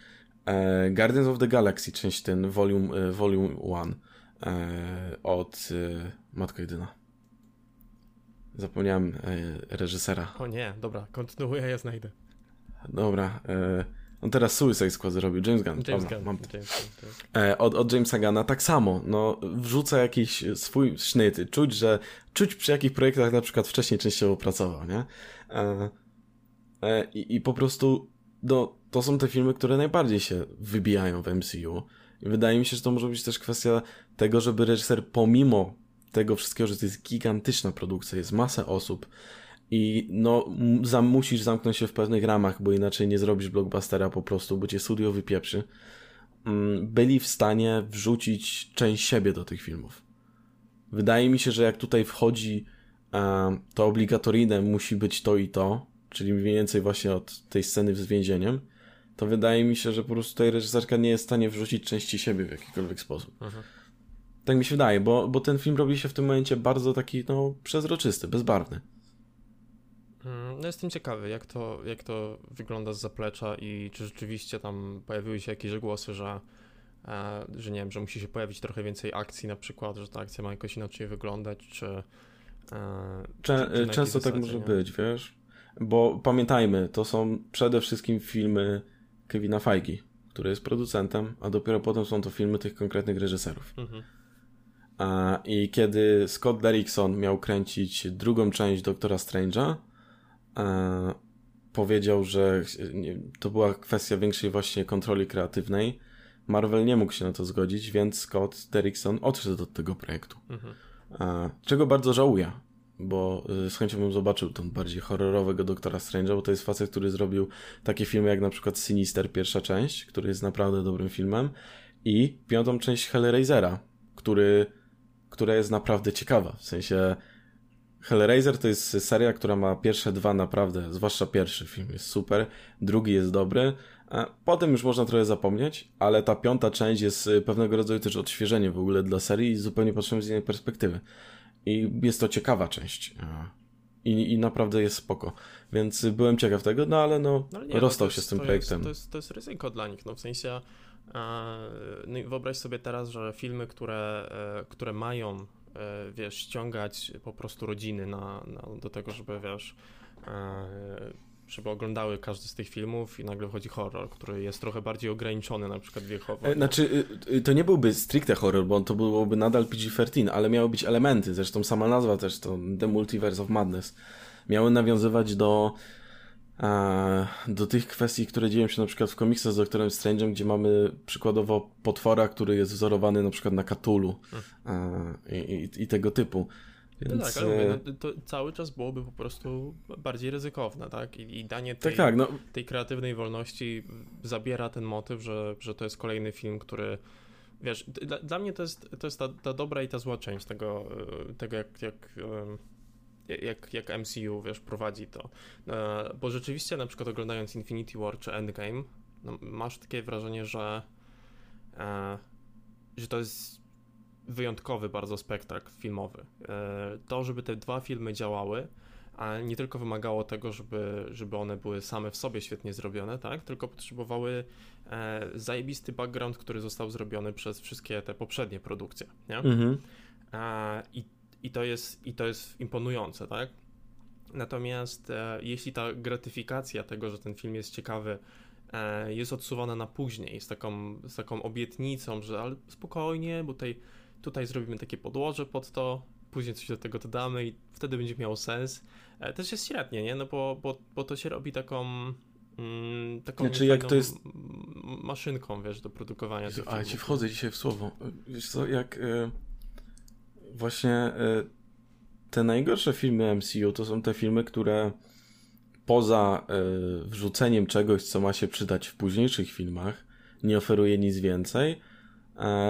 Speaker 2: E, Guardians of the Galaxy, część ten, volume, e, volume 1 e, od Matko Jedyna. Zapomniałem reżysera.
Speaker 1: O nie, dobra, kontynuuję, ja znajdę.
Speaker 2: Dobra. On teraz Suicide Squad zrobił, James Gunn.
Speaker 1: James
Speaker 2: Dobra,
Speaker 1: Gunn.
Speaker 2: Mam...
Speaker 1: James Gunn
Speaker 2: tak. od, od Jamesa Gunna tak samo. No, wrzuca jakiś swój sznyt. Czuć, że czuć przy jakich projektach na przykład wcześniej częściowo pracował, nie? E, e, i, I po prostu no, to są te filmy, które najbardziej się wybijają w MCU. I wydaje mi się, że to może być też kwestia tego, żeby reżyser pomimo tego wszystkiego, że to jest gigantyczna produkcja, jest masa osób i no za, musisz zamknąć się w pewnych ramach, bo inaczej nie zrobisz blockbustera po prostu, bo cię studio wypieprzy, mm, byli w stanie wrzucić część siebie do tych filmów. Wydaje mi się, że jak tutaj wchodzi to obligatoryjne musi być to i to, czyli mniej więcej właśnie od tej sceny z więzieniem, to wydaje mi się, że po prostu tutaj reżyserka nie jest w stanie wrzucić części siebie w jakikolwiek sposób. Mhm. Tak mi się wydaje, bo, bo ten film robi się w tym momencie bardzo taki, no, przezroczysty, bezbarwny.
Speaker 1: Mm, no jestem ciekawy, jak to, jak to wygląda z zaplecza i czy rzeczywiście tam pojawiły się jakieś głosy, że, e, że nie wiem, że musi się pojawić trochę więcej akcji na przykład, że ta akcja ma jakoś inaczej wyglądać, czy...
Speaker 2: E, czy, czy często tak może nie? być, wiesz? Bo pamiętajmy, to są przede wszystkim filmy Kevina Feige, który jest producentem, a dopiero potem są to filmy tych konkretnych reżyserów. Mhm. I kiedy Scott Derrickson miał kręcić drugą część Doktora Strange'a, e, powiedział, że to była kwestia większej właśnie kontroli kreatywnej. Marvel nie mógł się na to zgodzić, więc Scott Derrickson odszedł od tego projektu. Mhm. E, czego bardzo żałuję, bo y, z chęcią bym zobaczył ten bardziej horrorowego Doktora Strange'a, bo to jest facet, który zrobił takie filmy jak na przykład Sinister pierwsza część, który jest naprawdę dobrym filmem i piątą część Hellraisera, który która jest naprawdę ciekawa. W sensie Hellraiser to jest seria, która ma pierwsze dwa naprawdę, zwłaszcza pierwszy film jest super, drugi jest dobry, potem już można trochę zapomnieć, ale ta piąta część jest y, pewnego rodzaju też odświeżenie w ogóle dla serii i zupełnie patrzymy z innej perspektywy. I jest to ciekawa część. I, I naprawdę jest spoko. Więc byłem ciekaw tego, no ale no, no nie, rozstał się z tym
Speaker 1: to
Speaker 2: projektem.
Speaker 1: Jest, to, jest, to jest ryzyko dla nich, no w sensie no i wyobraź sobie teraz, że filmy, które, e, które mają, e, wiesz, ściągać po prostu rodziny na, na do tego, żeby, wiesz, e, żeby oglądały każdy z tych filmów i nagle wchodzi horror, który jest trochę bardziej ograniczony na przykład wiekowo.
Speaker 2: Znaczy, y, y, to nie byłby stricte horror, bo to byłoby nadal PG-13, ale miały być elementy, zresztą sama nazwa też to The Multiverse of Madness. Miały nawiązywać do do tych kwestii, które dzieją się na przykład w komiksach z Doktorem Strange'em, gdzie mamy przykładowo potwora, który jest wzorowany na przykład na Katulu hmm. i, i, i, tego typu.
Speaker 1: Więc... No tak, ale mówię, no, to cały czas byłoby po prostu bardziej ryzykowne, tak? I, i danie tej, tak, tak, no. tej kreatywnej wolności zabiera ten motyw, że, że to jest kolejny film, który wiesz, dla, dla mnie to jest, to jest ta, ta dobra i ta zła część tego, tego jak, jak jak, jak MCU, wiesz, prowadzi to. E, bo rzeczywiście na przykład oglądając Infinity War czy Endgame, no, masz takie wrażenie, że e, że to jest wyjątkowy bardzo spektakl filmowy. E, to, żeby te dwa filmy działały, a nie tylko wymagało tego, żeby, żeby one były same w sobie świetnie zrobione, tak? Tylko potrzebowały e, zajebisty background, który został zrobiony przez wszystkie te poprzednie produkcje, nie? Mhm. E, I i to jest, i to jest imponujące, tak? Natomiast e, jeśli ta gratyfikacja tego, że ten film jest ciekawy, e, jest odsuwana na później, z taką, z taką obietnicą, że ale spokojnie, bo tutaj, tutaj zrobimy takie podłoże pod to, później coś do tego dodamy i wtedy będzie miało sens. E, też jest średnie, nie? No bo, bo, bo to się robi taką mm, taką
Speaker 2: Znaczy, jak to jest-
Speaker 1: maszynką, wiesz, do produkowania tych
Speaker 2: Ale ci wchodzę dzisiaj w słowo. Wiesz co, jak e, właśnie e, te najgorsze filmy MCU to są te filmy, które poza e, wrzuceniem czegoś, co ma się przydać w późniejszych filmach, nie oferuje nic więcej, e,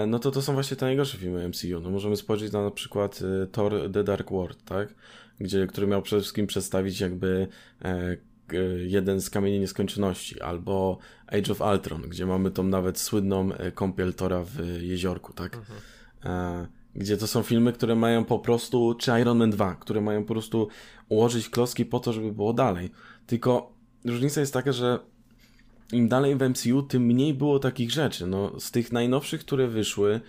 Speaker 2: no to to są właśnie te najgorsze filmy MCU. No możemy spojrzeć na na przykład e, Thor The Dark World, tak? Gdzie, który miał przede wszystkim przedstawić jakby e, k- jeden z kamieni nieskończoności, albo Age of Ultron, gdzie mamy tą nawet słynną e, kąpiel Tora w jeziorku, tak?
Speaker 1: Mhm.
Speaker 2: E, gdzie to są filmy, które mają po prostu, czy Iron Man 2, które mają po prostu ułożyć klocki po to, żeby było dalej. Tylko różnica jest taka, że im dalej w MCU, tym mniej było takich rzeczy. No, z tych najnowszych, które wyszły,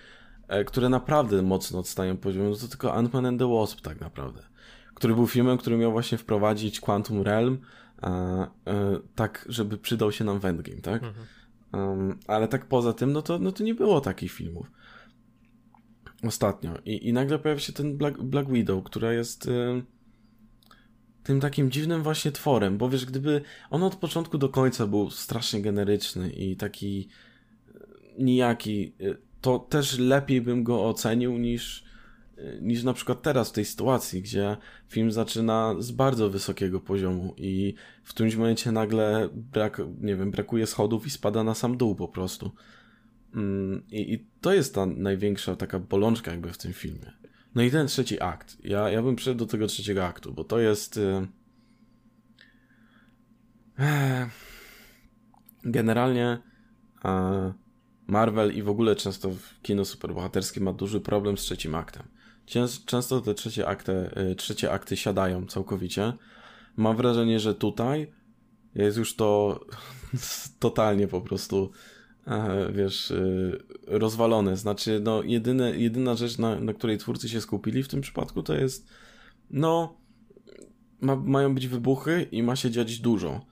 Speaker 2: e, które naprawdę mocno odstają poziomem, no to tylko Ant-Man and the Wasp tak naprawdę. Który był filmem, który miał właśnie wprowadzić Quantum Realm, e, e, tak, żeby przydał się nam w Endgame, tak?
Speaker 1: Mhm.
Speaker 2: Um, ale tak poza tym, no to, no to nie było takich filmów. Ostatnio. I, i nagle pojawia się ten Black, Black Widow, która jest y, tym takim dziwnym właśnie tworem, bo wiesz, gdyby on od początku do końca był strasznie generyczny i taki y, nijaki, y, to też lepiej bym go ocenił niż, y, niż na przykład teraz w tej sytuacji, gdzie film zaczyna z bardzo wysokiego poziomu i w którymś momencie nagle brak, nie wiem, brakuje schodów i spada na sam dół po prostu. Mm, I, I to jest ta największa taka bolączka jakby w tym filmie. No i ten trzeci akt. Ja, ja bym przeszedł do tego trzeciego aktu, bo to jest... y, e, Generalnie e, Marvel i w ogóle często w kino superbohaterskie ma duży problem z trzecim aktem. Często te trzecie akty, y, trzecie akty siadają całkowicie. Mam wrażenie, że tutaj jest już to totalnie po prostu wiesz, y, rozwalone. Znaczy, no, jedyne, jedyna rzecz, na, na której twórcy się skupili w tym przypadku, to jest, no, ma, mają być wybuchy i ma się dziać dużo.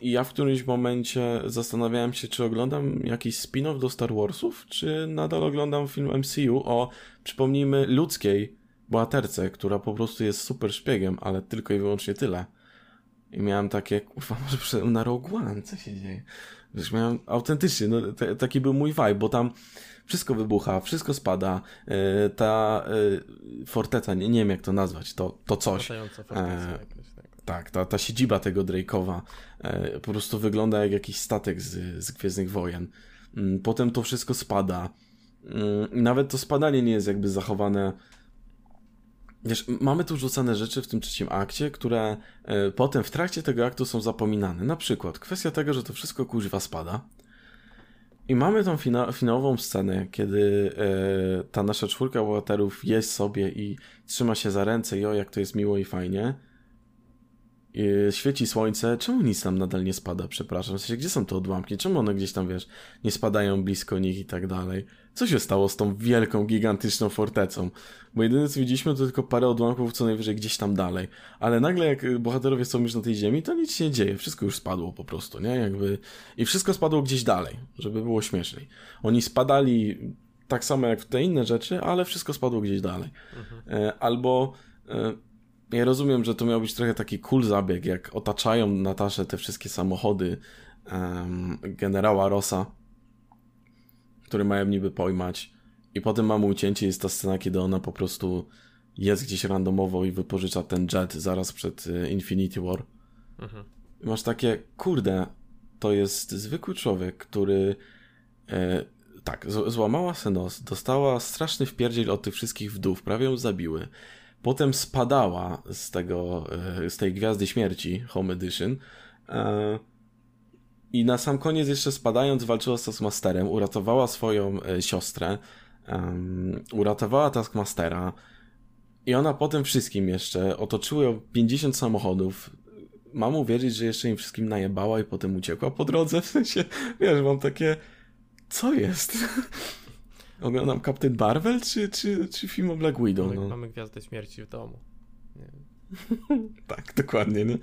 Speaker 2: I ja w którymś momencie zastanawiałem się, czy oglądam jakiś spin-off do Star Warsów, czy nadal oglądam film MCU o, przypomnijmy, ludzkiej bohaterce, która po prostu jest super szpiegiem, ale tylko i wyłącznie tyle. I miałem takie, kurwa, może na Rogue One, co się dzieje? Wiesz, miałem autentycznie, no, te, taki był mój vibe, bo tam wszystko wybucha, wszystko spada, e, ta e, forteca, nie, nie wiem jak to nazwać, to, to coś. E,
Speaker 1: tak.
Speaker 2: Tak, ta, ta siedziba tego Drake'owa e, po prostu wygląda jak jakiś statek z, z Gwiezdnych Wojen. Mm, Potem to wszystko spada. Mm, Nawet to spadanie nie jest jakby zachowane. Wiesz, mamy tu rzucane rzeczy w tym trzecim akcie, które e, potem w trakcie tego aktu są zapominane. Na przykład kwestia tego, że to wszystko kuźwa spada. I mamy tą fina finałową scenę, kiedy e, ta nasza czwórka bohaterów jest sobie i trzyma się za ręce i o, jak to jest miło i fajnie. Yy, świeci słońce, czemu nic tam nadal nie spada, przepraszam, w sensie, gdzie są te odłamki, czemu one gdzieś tam, wiesz, nie spadają blisko nich i tak dalej. Co się stało z tą wielką, gigantyczną fortecą? Bo jedyne co widzieliśmy to tylko parę odłamków co najwyżej gdzieś tam dalej. Ale nagle jak y, bohaterowie są już na tej ziemi, to nic się nie dzieje, wszystko już spadło po prostu, nie? Jakby... I wszystko spadło gdzieś dalej, żeby było śmieszniej. Oni spadali tak samo jak w te inne rzeczy, ale wszystko spadło gdzieś dalej. E, Albo... ja rozumiem, że to miał być trochę taki cool zabieg, jak otaczają Nataszę te wszystkie samochody em, generała Rossa, które mają niby pojmać. I potem mamy ucięcie, jest ta scena, kiedy ona po prostu jest gdzieś randomowo i wypożycza ten jet zaraz przed e, Infinity War.
Speaker 1: Mhm.
Speaker 2: Masz takie, kurde, to jest zwykły człowiek, który e, tak, złamała se nos, dostała straszny wpierdziel od tych wszystkich wdów, prawie ją zabiły. Potem spadała z tego, e, z tej Gwiazdy Śmierci, Home Edition. E, I na sam koniec jeszcze spadając walczyła z Taskmasterem, uratowała swoją e, siostrę, uratowała Taskmastera i ona potem wszystkim jeszcze otoczyły ją 50 samochodów. Mam uwierzyć, że jeszcze im wszystkim najebała i potem uciekła po drodze, w sensie, wiesz, mam takie, co jest? Oglądam Captain Marvel, czy, czy, czy film o Black Widow?
Speaker 1: Mamy,
Speaker 2: No.
Speaker 1: mamy Gwiazdę Śmierci w domu.
Speaker 2: Tak, dokładnie, nie?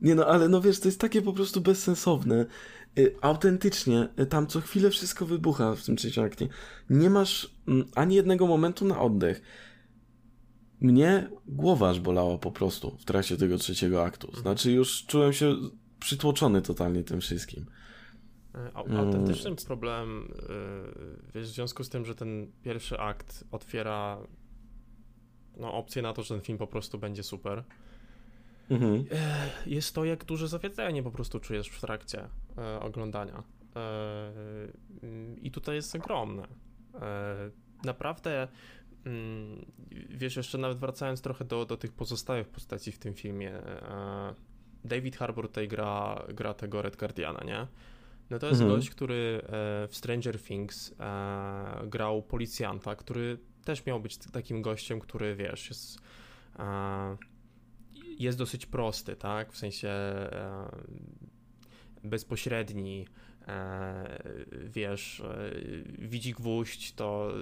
Speaker 2: Nie no, ale no wiesz, to jest takie po prostu bezsensowne. Y, autentycznie, y, tam co chwilę wszystko wybucha w tym trzecim akcie. Nie masz mm, ani jednego momentu na oddech. mnie głowa aż bolała po prostu w trakcie tego trzeciego aktu. Mhm. Znaczy już czułem się przytłoczony totalnie tym wszystkim.
Speaker 1: E, autentycznym mm. problemem, e, wiesz, w związku z tym, że ten pierwszy akt otwiera no, opcję na to, że ten film po prostu będzie super, mhm. E, jest to, jak duże zawiedzenie po prostu czujesz w trakcie oglądania. I tutaj jest ogromne. Naprawdę Mm, wiesz, jeszcze nawet wracając trochę do, do tych pozostałych postaci w tym filmie, David Harbour tutaj gra, gra tego Red Guardiana, nie? No to jest mhm. gość, który e, w Stranger Things e, grał policjanta, który też miał być takim gościem, który wiesz, jest, jest dosyć prosty, tak? W sensie bezpośredni, E, wiesz, e, widzi gwóźdź, to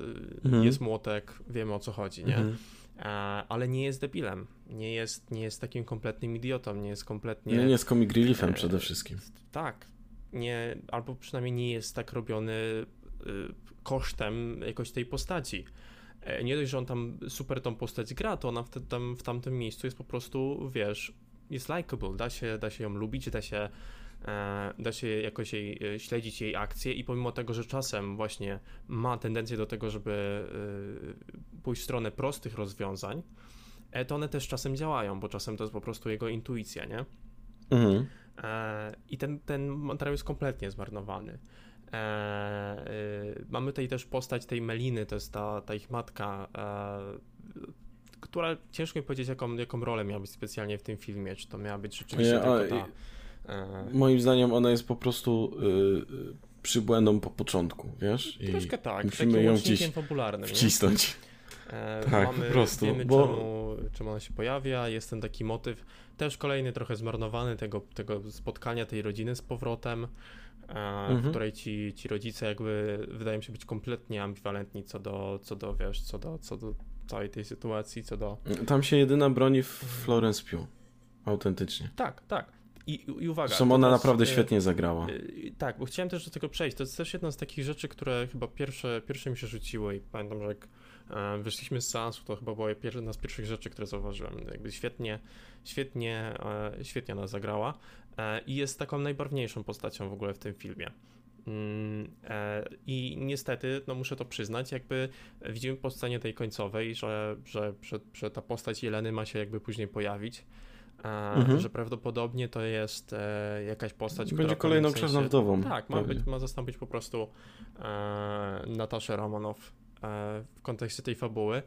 Speaker 1: mhm. jest młotek, wiemy o co chodzi, nie? Mhm. E, ale nie jest debilem, nie jest, nie jest takim kompletnym idiotą, nie jest kompletnie...
Speaker 2: Nie, nie jest comic reliefem przede wszystkim.
Speaker 1: Tak, nie, albo przynajmniej nie jest tak robiony kosztem jakoś tej postaci. Nie dość, że on tam super tą postać gra, to ona w, tam, w tamtym miejscu jest po prostu, wiesz, jest likable, da się, da się ją lubić, da się E, da się jakoś jej, e, śledzić jej akcje i pomimo tego, że czasem właśnie ma tendencję do tego, żeby e, pójść w stronę prostych rozwiązań, to one też czasem działają, bo czasem to jest po prostu jego intuicja, nie? Mhm. I ten, ten materiał jest kompletnie zmarnowany. Mamy tutaj też postać tej Meliny, to jest ta, ta ich matka, która ciężko mi powiedzieć, jaką, jaką rolę miała być specjalnie w tym filmie. Czy to miała być rzeczywiście tylko ta
Speaker 2: E, Moim zdaniem ona jest po prostu yy, przybłędą po początku, wiesz?
Speaker 1: I Troszkę tak, musimy ją gdzieś fabularnym,
Speaker 2: wcisnąć.
Speaker 1: E, tak, mamy, po prostu. Wiemy, bo... czemu, czemu ona się pojawia, jest ten taki motyw, też kolejny trochę zmarnowany tego, tego spotkania tej rodziny z powrotem, e, mhm. w której ci, ci rodzice jakby wydają się być kompletnie ambiwalentni co do, co do wiesz, co do, co do całej tej sytuacji, co do...
Speaker 2: Tam się jedyna broni w Florence Pugh. Autentycznie.
Speaker 1: Tak, tak. I, i uwaga.
Speaker 2: Zresztą ona naprawdę świetnie zagrała.
Speaker 1: tak, bo chciałem też do tego przejść. To jest też jedna z takich rzeczy, które chyba pierwsze, pierwsze mi się rzuciły i pamiętam, że jak e, wyszliśmy z seansu, to chyba była jedna z pierwszych rzeczy, które zauważyłem. Jakby świetnie, świetnie, e, świetnie ona zagrała e, i jest taką najbarwniejszą postacią w ogóle w tym filmie. Mm, I niestety, no muszę to przyznać, jakby widzimy po scenie tej końcowej, że, że, że, że ta postać Jeleny ma się jakby później pojawić mhm. że prawdopodobnie to jest e, jakaś postać,
Speaker 2: Będzie kolejną w sensie, wdową.
Speaker 1: Tak, ma, być, ma zastąpić po prostu e, Nataszę Romanow e, w kontekście tej fabuły.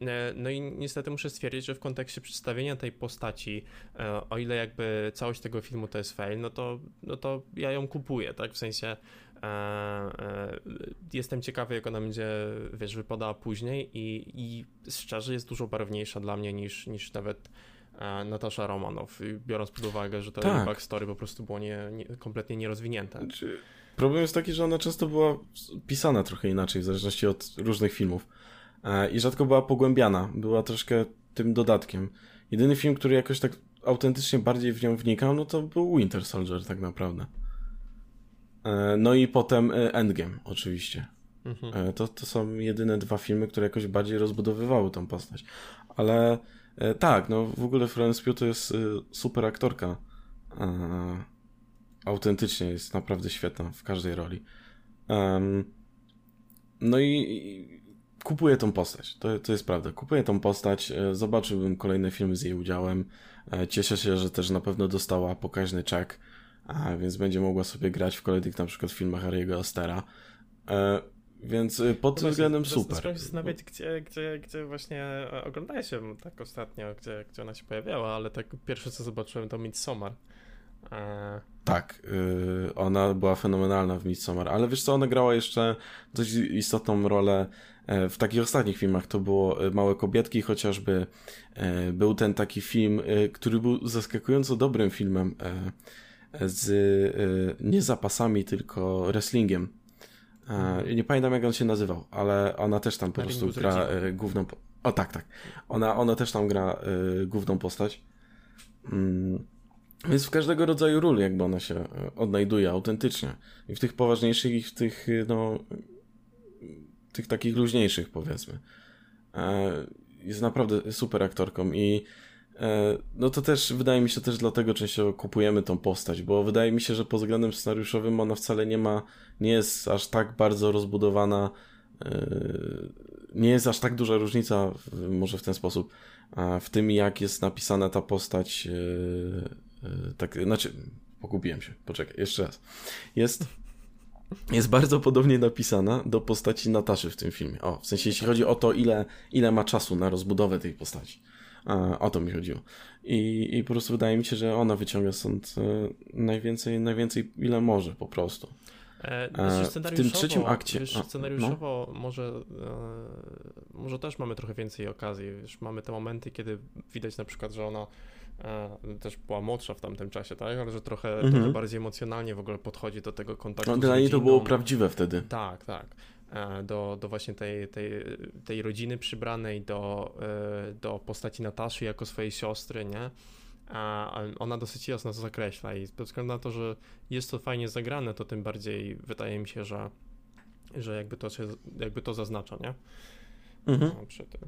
Speaker 1: E, no i niestety muszę stwierdzić, że w kontekście przedstawienia tej postaci, e, o ile jakby całość tego filmu to jest fail, no to, no to ja ją kupuję, tak? W sensie e, e, jestem ciekawy, jak ona będzie, wiesz, wypadała później i, i szczerze jest dużo barwniejsza dla mnie niż, niż nawet E, Natasza Romanow, biorąc pod uwagę, że to tak. backstory po prostu było nie, nie, kompletnie nierozwinięte. Znaczy,
Speaker 2: problem jest taki, że ona często była pisana trochę inaczej, w zależności od różnych filmów e, i rzadko była pogłębiana, była troszkę tym dodatkiem. Jedyny film, który jakoś tak autentycznie bardziej w nią wnikał, no to był Winter Soldier tak naprawdę. E, no i potem Endgame oczywiście. Mhm. To, to są jedyne dwa filmy, które jakoś bardziej rozbudowywały tą postać. Ale E, tak, no w ogóle Florence Pugh to jest e, super aktorka. E, autentycznie jest naprawdę świetna w każdej roli. no i, kupuję tą postać. To, to jest prawda. Kupuję tą postać. Zobaczyłbym kolejne filmy z jej udziałem. Cieszę się, że też na pewno dostała pokaźny czek, więc będzie mogła sobie grać w kolejnych na przykład filmach Harry'ego Astera. Więc y, pod tym względem super.
Speaker 1: Zastanawiam się zastanawiać, gdzie, gdzie, gdzie właśnie e, oglądałeś się tak ostatnio, gdzie, gdzie ona się pojawiała, ale tak pierwsze co zobaczyłem to Midsommar.
Speaker 2: E... Tak, yy, ona była fenomenalna w Midsommar, ale wiesz co, ona grała jeszcze dość istotną rolę e, w takich ostatnich filmach. To było e, Małe Kobietki, chociażby był ten taki film, który był zaskakująco dobrym filmem z nie zapasami, tylko wrestlingiem E, nie pamiętam jak on się nazywał, ale ona też tam po prostu gra główną. O tak, tak. Ona, ona też tam gra główną postać. Mm. Więc w każdego rodzaju ról jakby ona się odnajduje autentycznie. I w tych poważniejszych, i w tych, no, tych takich luźniejszych powiedzmy. jest naprawdę super aktorką i e, no to też wydaje mi się też dlatego częściowo kupujemy tą postać, bo wydaje mi się, że pod względem scenariuszowym ona wcale nie ma, nie jest aż tak bardzo rozbudowana, e, nie jest aż tak duża różnica, może w ten sposób, w tym jak jest napisana ta postać, tak, znaczy, pogubiłem się, poczekaj, jeszcze raz. Jest jest bardzo podobnie napisana do postaci Nataszy w tym filmie. O, w sensie jeśli chodzi o to, ile, ile ma czasu na rozbudowę tej postaci. A, o to mi chodziło. I, I po prostu wydaje mi się, że ona wyciąga stąd e, najwięcej, najwięcej ile może po prostu.
Speaker 1: E, w tym trzecim akcie. Wiesz, scenariuszowo no? może, e, może też mamy trochę więcej okazji. Wiesz, mamy te momenty, kiedy widać na przykład, że ona e, też była młodsza w tamtym czasie, tak? Ale że trochę, mhm. trochę bardziej emocjonalnie w ogóle podchodzi do tego kontaktu. No,
Speaker 2: dla niej to było prawdziwe wtedy.
Speaker 1: Tak, tak. E, do, do właśnie tej, tej, tej rodziny przybranej, do, e, do postaci Nataszy jako swojej siostry, nie? A ona dosyć jasno to zakreśla i ze względu na to, że jest to fajnie zagrane, to tym bardziej wydaje mi się, że, że jakby, to się, jakby to zaznacza, nie? Mhm. No, przy tym.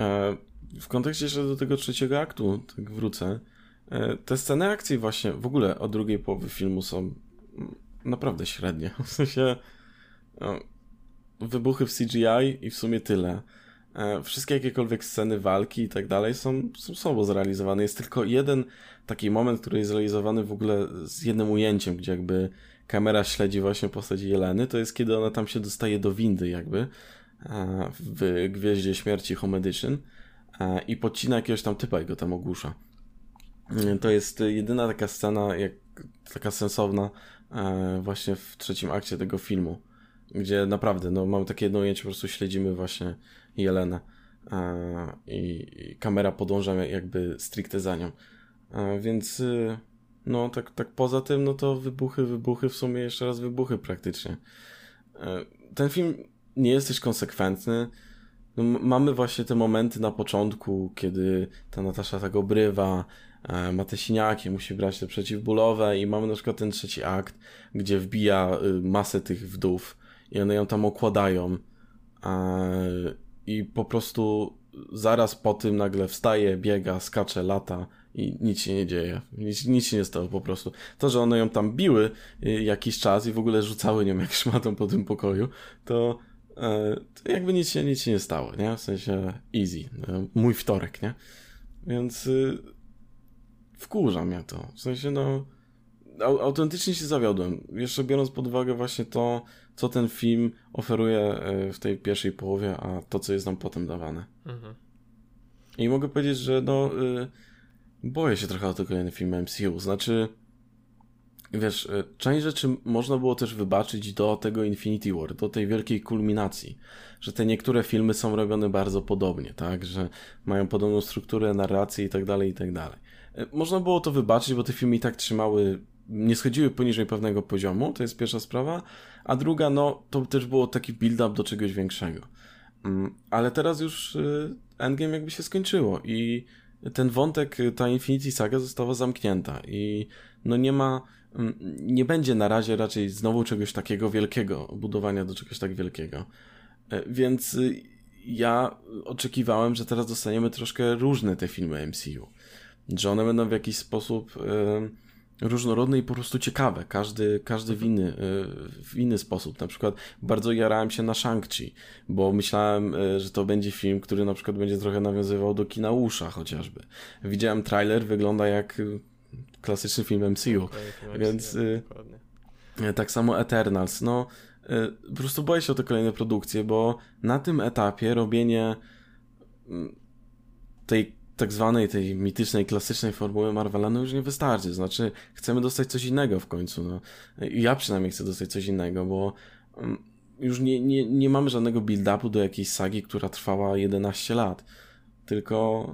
Speaker 2: E, w kontekście jeszcze do tego trzeciego aktu, tak wrócę. E, te sceny akcji właśnie w ogóle od drugiej połowy filmu są naprawdę średnie. W sensie no, wybuchy w CGI i w sumie tyle. E, wszystkie jakiekolwiek sceny walki i tak dalej są, są słabo zrealizowane. Jest tylko jeden taki moment, który jest zrealizowany w ogóle z jednym ujęciem, gdzie jakby kamera śledzi właśnie postać Jeleny. To jest kiedy ona tam się dostaje do windy jakby w Gwieździe Śmierci Home Edition i podcina jakiegoś tam typa i go tam ogłusza. To jest jedyna taka scena, jak, taka sensowna właśnie w trzecim akcie tego filmu, gdzie naprawdę no, mamy takie jedno ujęcie, po prostu śledzimy właśnie Jelenę i, i kamera podąża jakby stricte za nią. Więc y, no tak, tak poza tym, no to wybuchy, wybuchy, w sumie jeszcze raz wybuchy praktycznie. Ten film nie jest też konsekwentny. No, mamy właśnie te momenty na początku, kiedy ta Natasza tak obrywa, e, ma te siniaki, musi brać te przeciwbólowe i mamy na przykład ten trzeci akt, gdzie wbija y, masę tych wdów i one ją tam okładają i po prostu zaraz po tym nagle wstaje, biega, skacze, lata i nic się nie dzieje. Nic, nic się nie stało po prostu. To, że one ją tam biły y, jakiś czas i w ogóle rzucały nią jak szmatą po tym pokoju, to to jakby nic się, nic się nie stało, nie? W sensie easy. E, mój wtorek, nie? Więc y, wkurza mnie to. W sensie, no, autentycznie się zawiodłem. Jeszcze biorąc pod uwagę właśnie to, co ten film oferuje e, w tej pierwszej połowie, a to, co jest nam potem dawane. Mhm. I mogę powiedzieć, że no, y, boję się trochę o ten kolejny film MCU. Znaczy, wiesz, e, część rzeczy można było też wybaczyć do tego Infinity War, do tej wielkiej kulminacji, że te niektóre filmy są robione bardzo podobnie, tak, że mają podobną strukturę, narrację i tak dalej, i tak dalej. E, można było to wybaczyć, bo te filmy i tak trzymały, nie schodziły poniżej pewnego poziomu, to jest pierwsza sprawa, a druga, no, to też było taki build-up do czegoś większego. Mm, ale teraz już e, Endgame jakby się skończyło i ten wątek, ta Infinity Saga została zamknięta i no nie ma nie będzie na razie raczej znowu czegoś takiego wielkiego, budowania do czegoś tak wielkiego. E, więc y, ja oczekiwałem, że teraz dostaniemy troszkę różne te filmy MCU. Że one będą w jakiś sposób y, różnorodne i po prostu ciekawe. Każdy, każdy w, inny, y, w inny sposób. Na przykład bardzo jarałem się na Shang-Chi, bo myślałem, że to będzie film, który na przykład będzie trochę nawiązywał do kina Usza chociażby. Widziałem trailer, wygląda jak klasyczny film MCU. Okay, więc y, tak samo Eternals. No, y, po prostu boję się o te kolejne produkcje, bo na tym etapie robienie mm, tej tak zwanej, tej mitycznej, klasycznej formuły Marvela no już nie wystarczy. Znaczy, chcemy dostać coś innego w końcu. No. Ja przynajmniej chcę dostać coś innego, bo mm, już nie, nie, nie mamy żadnego build-upu do jakiejś sagi, która trwała 11 lat. Tylko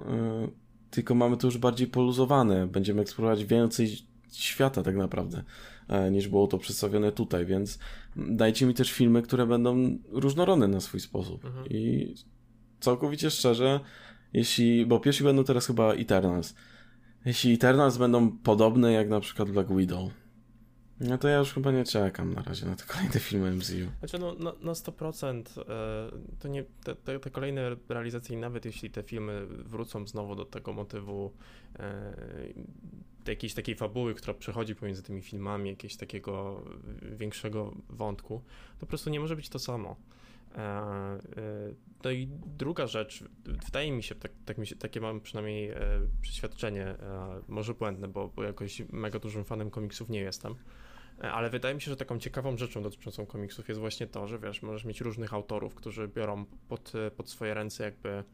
Speaker 2: y, tylko mamy to już bardziej poluzowane. Będziemy eksplorować więcej świata tak naprawdę, e, niż było to przedstawione tutaj, więc dajcie mi też filmy, które będą różnorodne na swój sposób. Mhm. I całkowicie szczerze, jeśli, bo pierwsi będą teraz chyba Eternals. Jeśli Eternals będą podobne jak na przykład Black Widow, No to ja już chyba nie czekam na razie na te kolejne filmy MCU.
Speaker 1: Znaczy no na, na 100% e, to nie, te, te, te, kolejne realizacje, nawet jeśli te filmy wrócą znowu do tego motywu e, jakiejś takiej fabuły, która przechodzi pomiędzy tymi filmami, jakiegoś takiego większego wątku, to po prostu nie może być to samo. E, e, no i druga rzecz, wydaje mi się, tak, tak mi się takie mam przynajmniej e, przeświadczenie, może błędne, bo, bo jakoś mega dużym fanem komiksów nie jestem, ale wydaje mi się, że taką ciekawą rzeczą dotyczącą komiksów jest właśnie to, że wiesz, możesz mieć różnych autorów, którzy biorą pod, pod swoje ręce jakby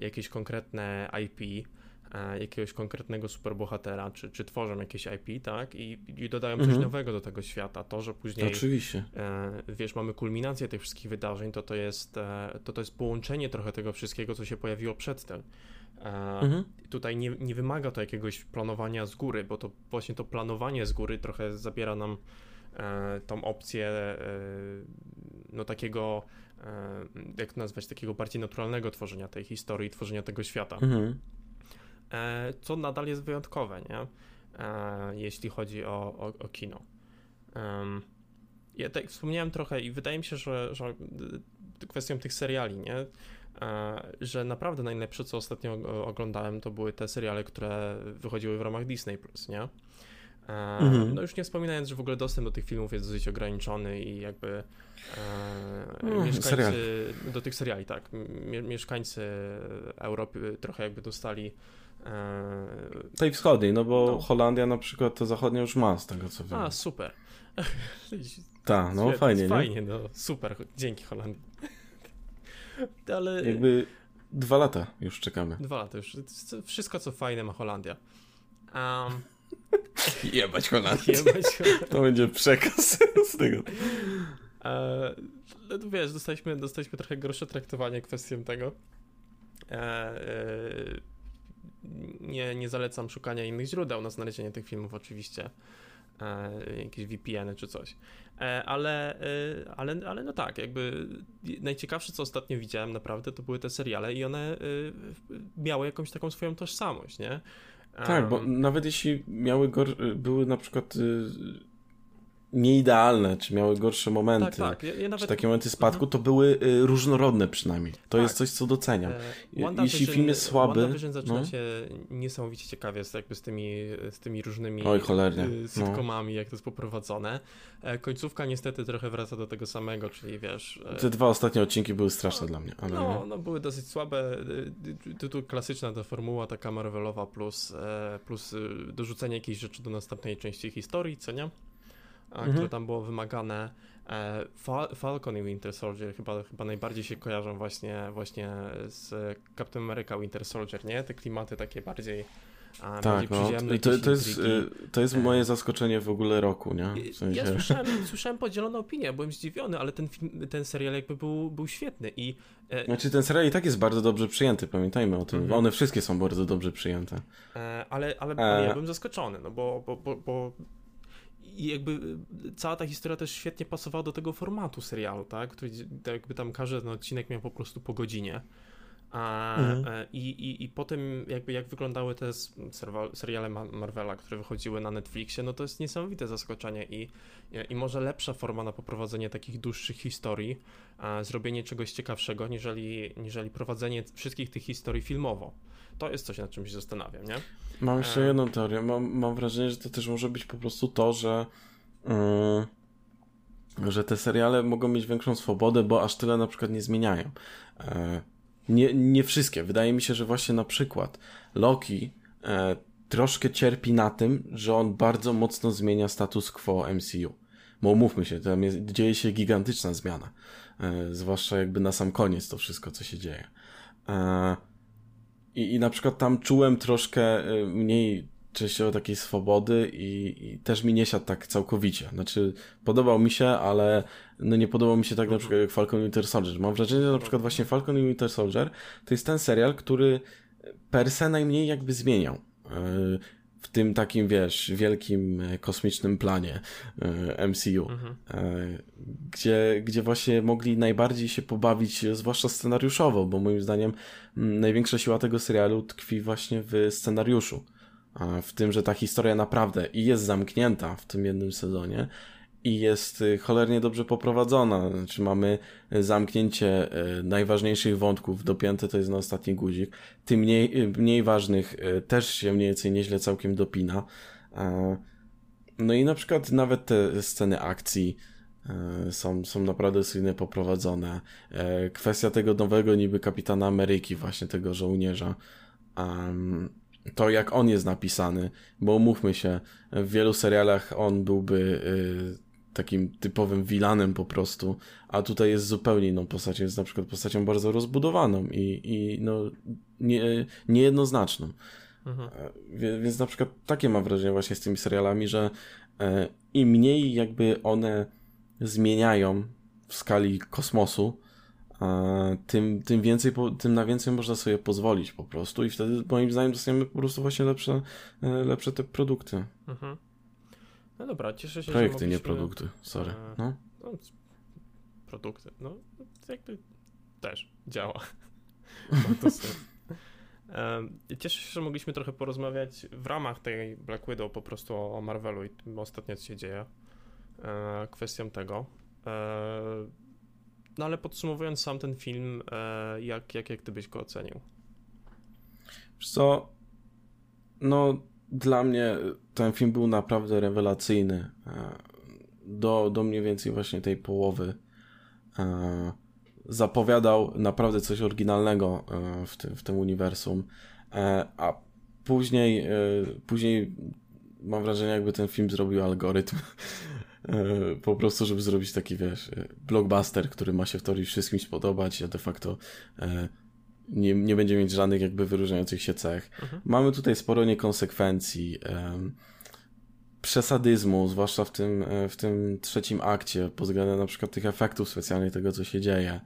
Speaker 1: jakieś konkretne IP, E, jakiegoś konkretnego superbohatera, czy, czy tworzą jakieś IP, tak? I, i dodają coś mhm. nowego do tego świata. To, że później.
Speaker 2: Oczywiście.
Speaker 1: E, wiesz, mamy kulminację tych wszystkich wydarzeń, to to jest, e, to, to jest połączenie trochę tego wszystkiego, co się pojawiło przedtem. E, mhm. Tutaj nie, nie wymaga to jakiegoś planowania z góry, bo to właśnie to planowanie z góry trochę zabiera nam e, tą opcję e, no takiego jak to nazwać, takiego bardziej naturalnego tworzenia tej historii, tworzenia tego świata. Mhm. Co nadal jest wyjątkowe, nie? Jeśli chodzi o, o, o kino. Ja tak wspomniałem trochę i wydaje mi się, że, że kwestią tych seriali, nie? E, że naprawdę najlepsze, co ostatnio oglądałem, to były te seriale, które wychodziły w ramach Disney+, nie? Mhm. No już nie wspominając, że w ogóle dostęp do tych filmów jest dosyć ograniczony i jakby e, mm, mieszkańcy serial. do tych seriali, tak, mieszkańcy Europy trochę jakby dostali
Speaker 2: Tej wschodniej, no bo no. Holandia na przykład to zachodnia już ma, z tego co wiem.
Speaker 1: A, super.
Speaker 2: Tak, no fajnie, nie?
Speaker 1: Fajnie, no super, dzięki Holandii. Ale...
Speaker 2: Jakby dwa lata już czekamy.
Speaker 1: Dwa lata już. Wszystko, co fajne ma Holandia. Um...
Speaker 2: Jebać Holandię. Jebać Holandię. To będzie przekaz z tego.
Speaker 1: E, no wiesz, dostaliśmy, dostaliśmy trochę gorsze traktowanie kwestią tego. E, e, nie, nie zalecam szukania innych źródeł na znalezienie tych filmów oczywiście. E, jakieś VPN czy coś. E, ale, e, ale, ale no tak, jakby najciekawsze, co ostatnio widziałem naprawdę, to były te seriale i one miały jakąś taką swoją tożsamość, nie?
Speaker 2: Tak, bo nawet jeśli miały były na przykład y, nieidealne, czy miały gorsze momenty, tak, tak. Ja, ja nawet... czy takie momenty spadku, to były y, różnorodne przynajmniej. To tak. jest coś, co doceniam. E, Jeśli film jest słaby...
Speaker 1: WandaVision zaczyna no? się niesamowicie ciekawie z, jakby z, tymi, z tymi różnymi
Speaker 2: Oj, cholernie.
Speaker 1: Y, sitcomami, no. jak to jest poprowadzone. E, końcówka niestety trochę wraca do tego samego, czyli wiesz...
Speaker 2: E... Te dwa ostatnie odcinki były straszne no, dla mnie. Ale...
Speaker 1: No, no, były dosyć słabe. Tu, tu klasyczna ta formuła, taka Marvelowa plus, e, plus y, dorzucenie jakiejś rzeczy do następnej części historii, co nie? Mhm. które tam było wymagane. E, Falcon i Winter Soldier chyba, chyba najbardziej się kojarzą właśnie, właśnie z Captain America Winter Soldier, nie? Te klimaty takie bardziej
Speaker 2: a, tak, no, to, to, jest, y, to jest moje zaskoczenie w ogóle roku, nie?
Speaker 1: W sensie... Ja słyszałem, słyszałem podzielone opinie, byłem zdziwiony, ale ten, film, ten serial jakby był, był świetny i...
Speaker 2: E... Znaczy ten serial i tak jest bardzo dobrze przyjęty, pamiętajmy o tym, mm -hmm. one wszystkie są bardzo dobrze przyjęte.
Speaker 1: E, ale, ale, ale ja byłem zaskoczony, no bo, bo, bo, bo i jakby y, cała ta historia też świetnie pasowała do tego formatu serialu, tak? Który tak jakby tam każdy odcinek miał po prostu po godzinie. A, mhm. E, i, i, I potem jakby jak wyglądały te seriale Marvela, które wychodziły na Netflixie, no to jest niesamowite zaskoczenie i, i może lepsza forma na poprowadzenie takich dłuższych historii, a zrobienie czegoś ciekawszego, niżeli, niżeli prowadzenie wszystkich tych historii filmowo. To jest coś, nad czym się zastanawiam, nie?
Speaker 2: Mam jeszcze e... jedną teorię. Mam, mam wrażenie, że to też może być po prostu to, że yy, że te seriale mogą mieć większą swobodę, bo aż tyle na przykład nie zmieniają. Yy, nie, nie wszystkie. Wydaje mi się, że właśnie na przykład Loki e, troszkę cierpi na tym, że on bardzo mocno zmienia status quo MCU. Bo umówmy się, tam jest, dzieje się gigantyczna zmiana. E, zwłaszcza jakby na sam koniec to wszystko, co się dzieje. I, I na przykład tam czułem troszkę e, mniej częściowo takiej swobody i, i, też mi nie siadł tak całkowicie. Znaczy, podobał mi się, ale no nie podobał mi się tak na przykład jak Falcon Winter Soldier. Mam wrażenie, że na przykład właśnie Falcon Winter Soldier to jest ten serial, który per se najmniej jakby zmieniał. E, w tym takim, wiesz, wielkim e, kosmicznym planie MCU, mhm. gdzie, gdzie właśnie mogli najbardziej się pobawić, zwłaszcza scenariuszowo, bo moim zdaniem największa siła tego serialu tkwi właśnie w scenariuszu w tym, że ta historia naprawdę i jest zamknięta w tym jednym sezonie i jest y, cholernie dobrze poprowadzona. Znaczy mamy zamknięcie y, najważniejszych wątków, dopięte to jest na ostatni guzik. Tym mniej, y, mniej ważnych też się mniej więcej nieźle całkiem dopina. No i na przykład nawet te sceny akcji są, są naprawdę silnie poprowadzone. Kwestia tego nowego niby kapitana Ameryki, właśnie tego żołnierza to, jak on jest napisany, bo umówmy się, w wielu serialach on byłby y, takim typowym vilanem po prostu, a tutaj jest zupełnie inną postacią, jest na przykład postacią bardzo rozbudowaną i, i no, nie, niejednoznaczną. Mhm. E, więc na przykład takie mam wrażenie właśnie z tymi serialami, że e, im mniej jakby one zmieniają w skali kosmosu, tym, tym więcej, tym na więcej można sobie pozwolić po prostu i wtedy moim zdaniem dostajemy po prostu właśnie lepsze, e, lepsze te produkty. Mhm.
Speaker 1: No dobra, cieszę się,
Speaker 2: Projekty, że mogliśmy... nie produkty, sorry. E, no. no.
Speaker 1: produkty, no jakby też działa. to Cieszę się, że mogliśmy trochę porozmawiać w ramach tej Black Widow po prostu o Marvelu i tym ostatnio co się dzieje. E, kwestią tego. No ale podsumowując sam ten film, e, jak, jak, jak ty byś go ocenił?
Speaker 2: Wiesz co, no dla mnie ten film był naprawdę rewelacyjny. E, do, do mniej więcej właśnie tej połowy e, zapowiadał naprawdę coś oryginalnego w tym, w tym uniwersum, a później, później mam wrażenie, jakby ten film zrobił algorytm E, po prostu, żeby zrobić taki, wiesz, e, blockbuster, który ma się w teorii wszystkim spodobać, a de facto e, nie, nie będzie mieć żadnych jakby wyróżniających się cech. Mhm. Mamy tutaj sporo niekonsekwencji, przesadyzmu, zwłaszcza w tym, w tym trzecim akcie, pod względem na przykład tych efektów specjalnych, tego co się dzieje.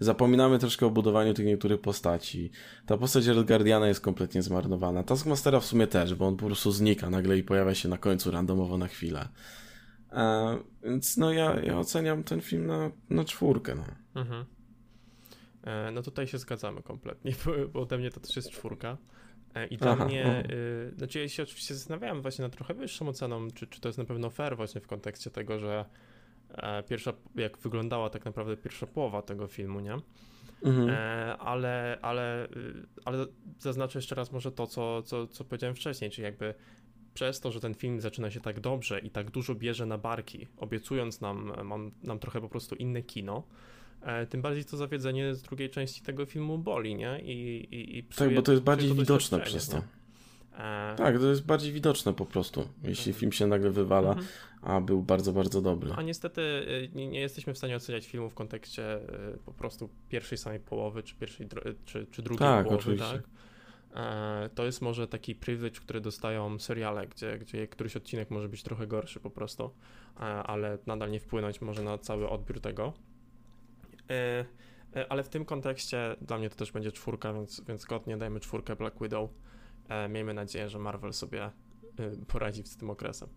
Speaker 2: Zapominamy troszkę o budowaniu tych niektórych postaci. Ta postać Red Guardiana jest kompletnie zmarnowana. Taskmastera w sumie też, bo on po prostu znika nagle i pojawia się na końcu randomowo na chwilę. E, więc no ja, ja oceniam ten film na, na czwórkę. No. Mhm.
Speaker 1: E, no tutaj się zgadzamy kompletnie, bo, ode mnie to też jest czwórka. E, I dla Aha, mnie, y, znaczy ja się oczywiście zastanawiałem właśnie nad trochę wyższą oceną, czy, czy to jest na pewno fair właśnie w kontekście tego, że e, pierwsza, jak wyglądała tak naprawdę pierwsza połowa tego filmu, nie? Mhm. Ale, ale, y, ale zaznaczę jeszcze raz może to, co, co, co powiedziałem wcześniej, czyli jakby przez to, że ten film zaczyna się tak dobrze i tak dużo bierze na barki, obiecując nam, nam, nam trochę po prostu inne kino, tym bardziej to zawiedzenie z drugiej części tego filmu boli, nie? I, i, i
Speaker 2: tak, bo to jest bardziej to widoczne przez to. E... Tak, to jest bardziej widoczne po prostu, jeśli mhm. film się nagle wywala, mhm. a był bardzo, bardzo dobry.
Speaker 1: A niestety e, nie, nie, jesteśmy w stanie oceniać filmu w kontekście e, po prostu pierwszej samej połowy, czy pierwszej, czy, czy drugiej tak, połowy, oczywiście. tak? E, to jest może taki privilege, który dostają seriale, gdzie, gdzie któryś odcinek może być trochę gorszy po prostu, e, ale nadal nie wpłynąć może na cały odbiór tego. E, ale w tym kontekście dla mnie to też będzie czwórka, więc, więc godnie dajmy czwórkę Black Widow. Miejmy nadzieję, że Marvel sobie poradzi z tym okresem.